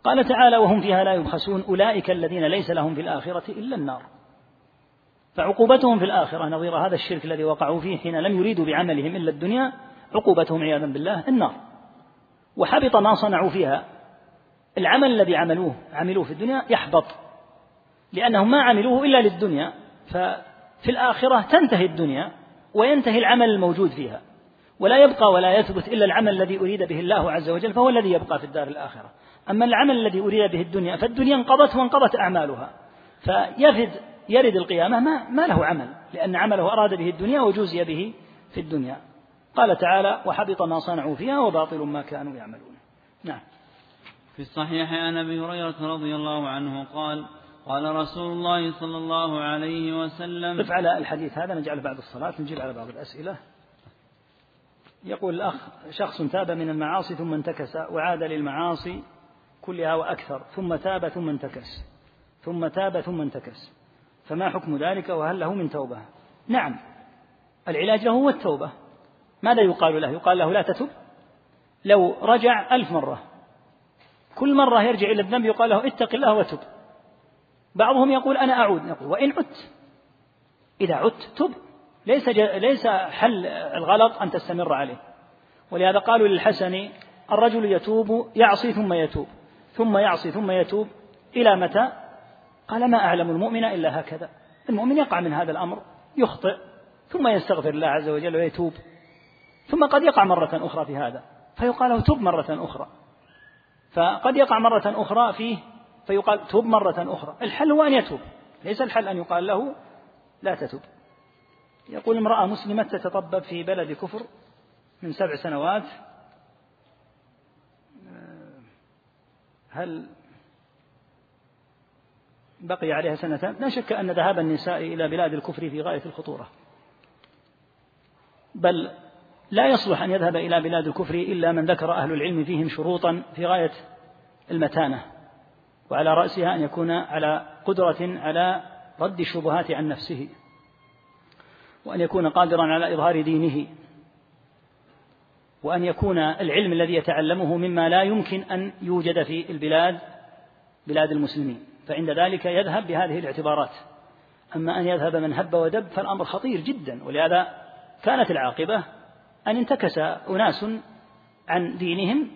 قال تعالى وهم فيها لا يبخسون أولئك الذين ليس لهم في الآخرة إلا النار. فعقوبتهم في الآخرة نظير هذا الشرك الذي وقعوا فيه حين لم يريدوا بعملهم إلا الدنيا عقوبتهم عياذا بالله النار. وحبط ما صنعوا فيها. العمل الذي عملوه عملوه في الدنيا يحبط. لأنهم ما عملوه إلا للدنيا ففي الآخرة تنتهي الدنيا وينتهي العمل الموجود فيها. ولا يبقى ولا يثبت إلا العمل الذي أريد به الله عز وجل فهو الذي يبقى في الدار الآخرة. أما العمل الذي أريد به الدنيا فالدنيا انقضت وانقضت أعمالها. فيفد يرد القيامة ما, ما له عمل لأن عمله أراد به الدنيا وجوزي به في الدنيا. قال تعالى وحبط ما صنعوا فيها وباطل ما كانوا يعملون. نعم. في الصحيح عن أبي هريرة رضي الله عنه قال قال رسول الله صلى الله عليه وسلم قف على الحديث هذا نجعله بعد الصلاة نجيب على بعض الأسئلة. يقول الأخ شخص تاب من المعاصي ثم انتكس وعاد للمعاصي كلها وأكثر ثم تاب ثم انتكس. ثم تاب ثم انتكس. فما حكم ذلك؟ وهل له من توبة؟ نعم. العلاج له هو التوبة ماذا يقال له؟ يقال له لا تتب. لو رجع ألف مرة. كل مرة يرجع إلى الذنب يقال له اتق الله وتب. بعضهم يقول أنا أعود. نقول وإن عدت. إذا عدت تب. ليس ليس حل الغلط أن تستمر عليه. ولهذا قالوا للحسن الرجل يتوب يعصي ثم يتوب. ثم يعصي ثم يتوب إلى متى؟ قال ما أعلم المؤمن إلا هكذا. المؤمن يقع من هذا الأمر يخطئ ثم يستغفر الله عز وجل ويتوب ثم قد يقع مرة أخرى في هذا فيقال له تب مرة أخرى. فقد يقع مرة أخرى فيه فيقال تب مرة أخرى. الحل هو أن يتوب ليس الحل أن يقال له لا تتب يقول امرأة مسلمة تتطبب في بلد كفر من سبع سنوات هل بقي عليها سنتان لا شك أن ذهاب النساء إلى بلاد الكفر في غاية الخطورة. بل لا يصلح أن يذهب إلى بلاد الكفر إلا من ذكر أهل العلم فيهم شروطا في غاية المتانة وعلى رأسها أن يكون على قدرة على رد الشبهات عن نفسه وأن يكون قادرا على إظهار دينه. وأن يكون العلم الذي يتعلمه مما لا يمكن أن يوجد في البلاد بلاد المسلمين. فعند ذلك يذهب بهذه الاعتبارات. أما أن يذهب من هب ودب فالأمر خطير جدا. ولهذا كانت العاقبة أن انتكس أناس عن دينهم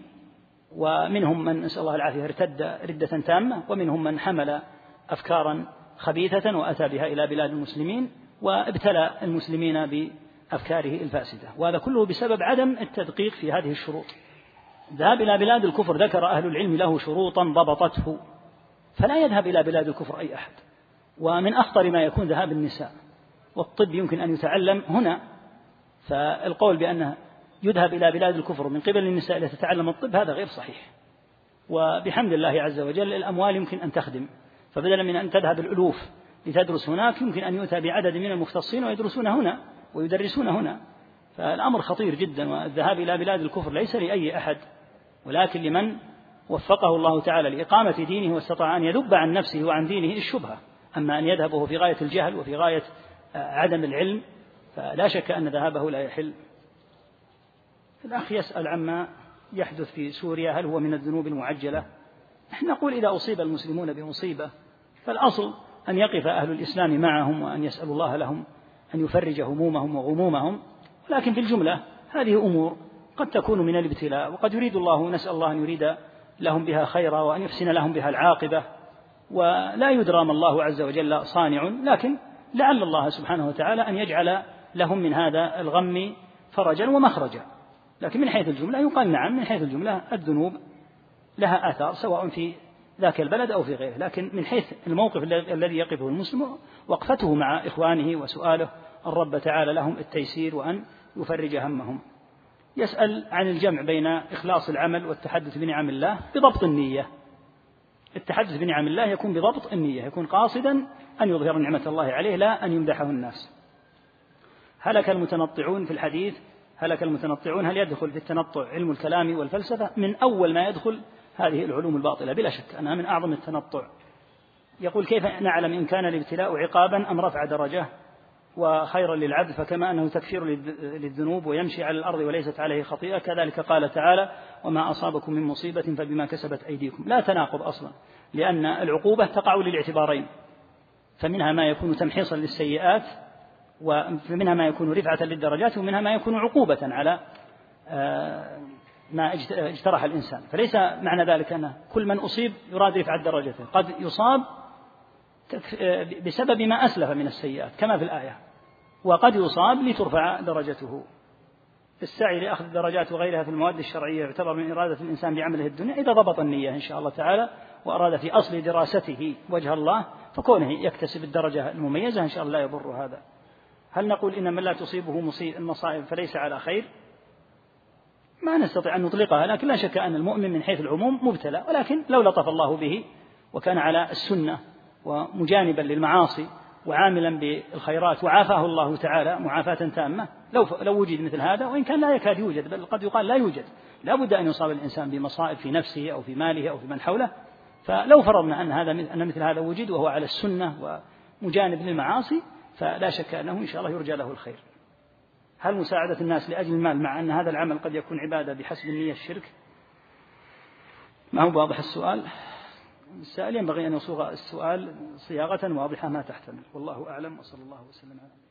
ومنهم من نسأل الله العافية ارتد ردة تامة ومنهم من حمل أفكارا خبيثة وأتى بها إلى بلاد المسلمين وابتلى المسلمين بأفكاره الفاسدة وهذا كله بسبب عدم التدقيق في هذه الشروط. ذهب إلى بلاد الكفر ذكر أهل العلم له شروطا ضبطته فلا يذهب إلى بلاد الكفر أي أحد. ومن أخطر ما يكون ذهاب النساء والطب يمكن أن يتعلم هنا فالقول بأنه يذهب إلى بلاد الكفر من قبل النساء لتتعلم الطب هذا غير صحيح. وبحمد الله عز وجل الأموال يمكن أن تخدم فبدلا من أن تذهب الألوف لتدرس هناك يمكن أن يؤتى بعدد من المختصين ويدرسون هنا. ويدرسون هنا. فالأمر خطير جدا والذهاب إلى بلاد الكفر ليس لأي أحد ولكن لمن وفقه الله تعالى لإقامة دينه واستطاع أن يذب عن نفسه وعن دينه الشبهة. أما أن يذهب وهو في غاية الجهل وفي غاية عدم العلم فلا شك أن ذهابه لا يحل. الأخ يسأل عما يحدث في سوريا هل هو من الذنوب المعجلة؟ نحن نقول إذا أصيب المسلمون بمصيبة فالأصل أن يقف أهل الإسلام معهم وأن يسألوا الله لهم. أن يفرج همومهم وغمومهم ولكن في الجملة هذه أمور قد تكون من الابتلاء وقد يريد الله نسأل الله أن يريد لهم بها خيرا وأن يحسن لهم بها العاقبة ولا يدرى ما الله عز وجل صانع لكن لعل الله سبحانه وتعالى أن يجعل لهم من هذا الغم فرجا ومخرجا. لكن من حيث الجملة يقال نعم من حيث الجملة الذنوب لها آثار سواء في ذاك البلد أو في غيره لكن من حيث الموقف الذي يقفه المسلم وقفته مع إخوانه وسؤاله الرب تعالى لهم التيسير وأن يفرج همهم. يسأل عن الجمع بين إخلاص العمل والتحدث بنعم الله بضبط النية. التحدث بنعم الله يكون بضبط النية يكون قاصدا أن يظهر نعمة الله عليه لا أن يمدحه الناس. هلك المتنطعون في الحديث هلك المتنطعون هل يدخل في التنطع علم الكلام والفلسفة؟ من أول ما يدخل هذه العلوم الباطلة بلا شك أنها من أعظم التنطع. يقول كيف نعلم إن كان الابتلاء عقابا أم رفع درجة وخيرا للعبد فكما أنه تكفير للذنوب ويمشي على الأرض وليست عليه خطيئة؟ كذلك قال تعالى وما أصابكم من مصيبة فبما كسبت أيديكم. لا تناقض أصلا لأن العقوبة تقع للاعتبارين. فمنها ما يكون تمحيصا للسيئات ومنها ما يكون رفعة للدرجات ومنها ما يكون عقوبة على آه، ما اجترح الإنسان. فليس معنى ذلك أن كل من أصيب يراد رفعة درجته قد يصاب بسبب ما أسلف من السيئات كما في الآية. وقد يصاب لترفع درجته. السعي لأخذ الدرجات وغيرها في المواد الشرعية يعتبر من إرادة الإنسان بعمله الدنيا. إذا ضبط النية إن شاء الله تعالى وأراد في أصل دراسته وجه الله فكونه يكتسب الدرجة المميزة إن شاء الله لا يضر هذا. هل نقول إن من لا تصيبه المصائب فليس على خير؟ ما نستطيع أن نطلقها لكن لا شك أن المؤمن من حيث العموم مبتلى ولكن لو لطف الله به وكان على السنة ومجانبا للمعاصي وعاملا بالخيرات وعافاه الله تعالى معافاة تامة لو لو وجد مثل هذا وإن كان لا يكاد يوجد بل قد يقال لا يوجد لا بد أن يصاب الإنسان بمصائب في نفسه أو في ماله أو في من حوله. فلو فرضنا أن هذا أن مثل هذا وجد وهو على السنة ومجانب للمعاصي فلا شك أنه إن شاء الله يرجى له الخير. هل مساعدة الناس لأجل المال مع أن هذا العمل قد يكون عبادة بحسب النية الشرك؟ ما هو واضح السؤال؟ السائل ينبغي أن يصوغ السؤال صياغة واضحة ما تحتمل. والله أعلم وصلى الله وسلم على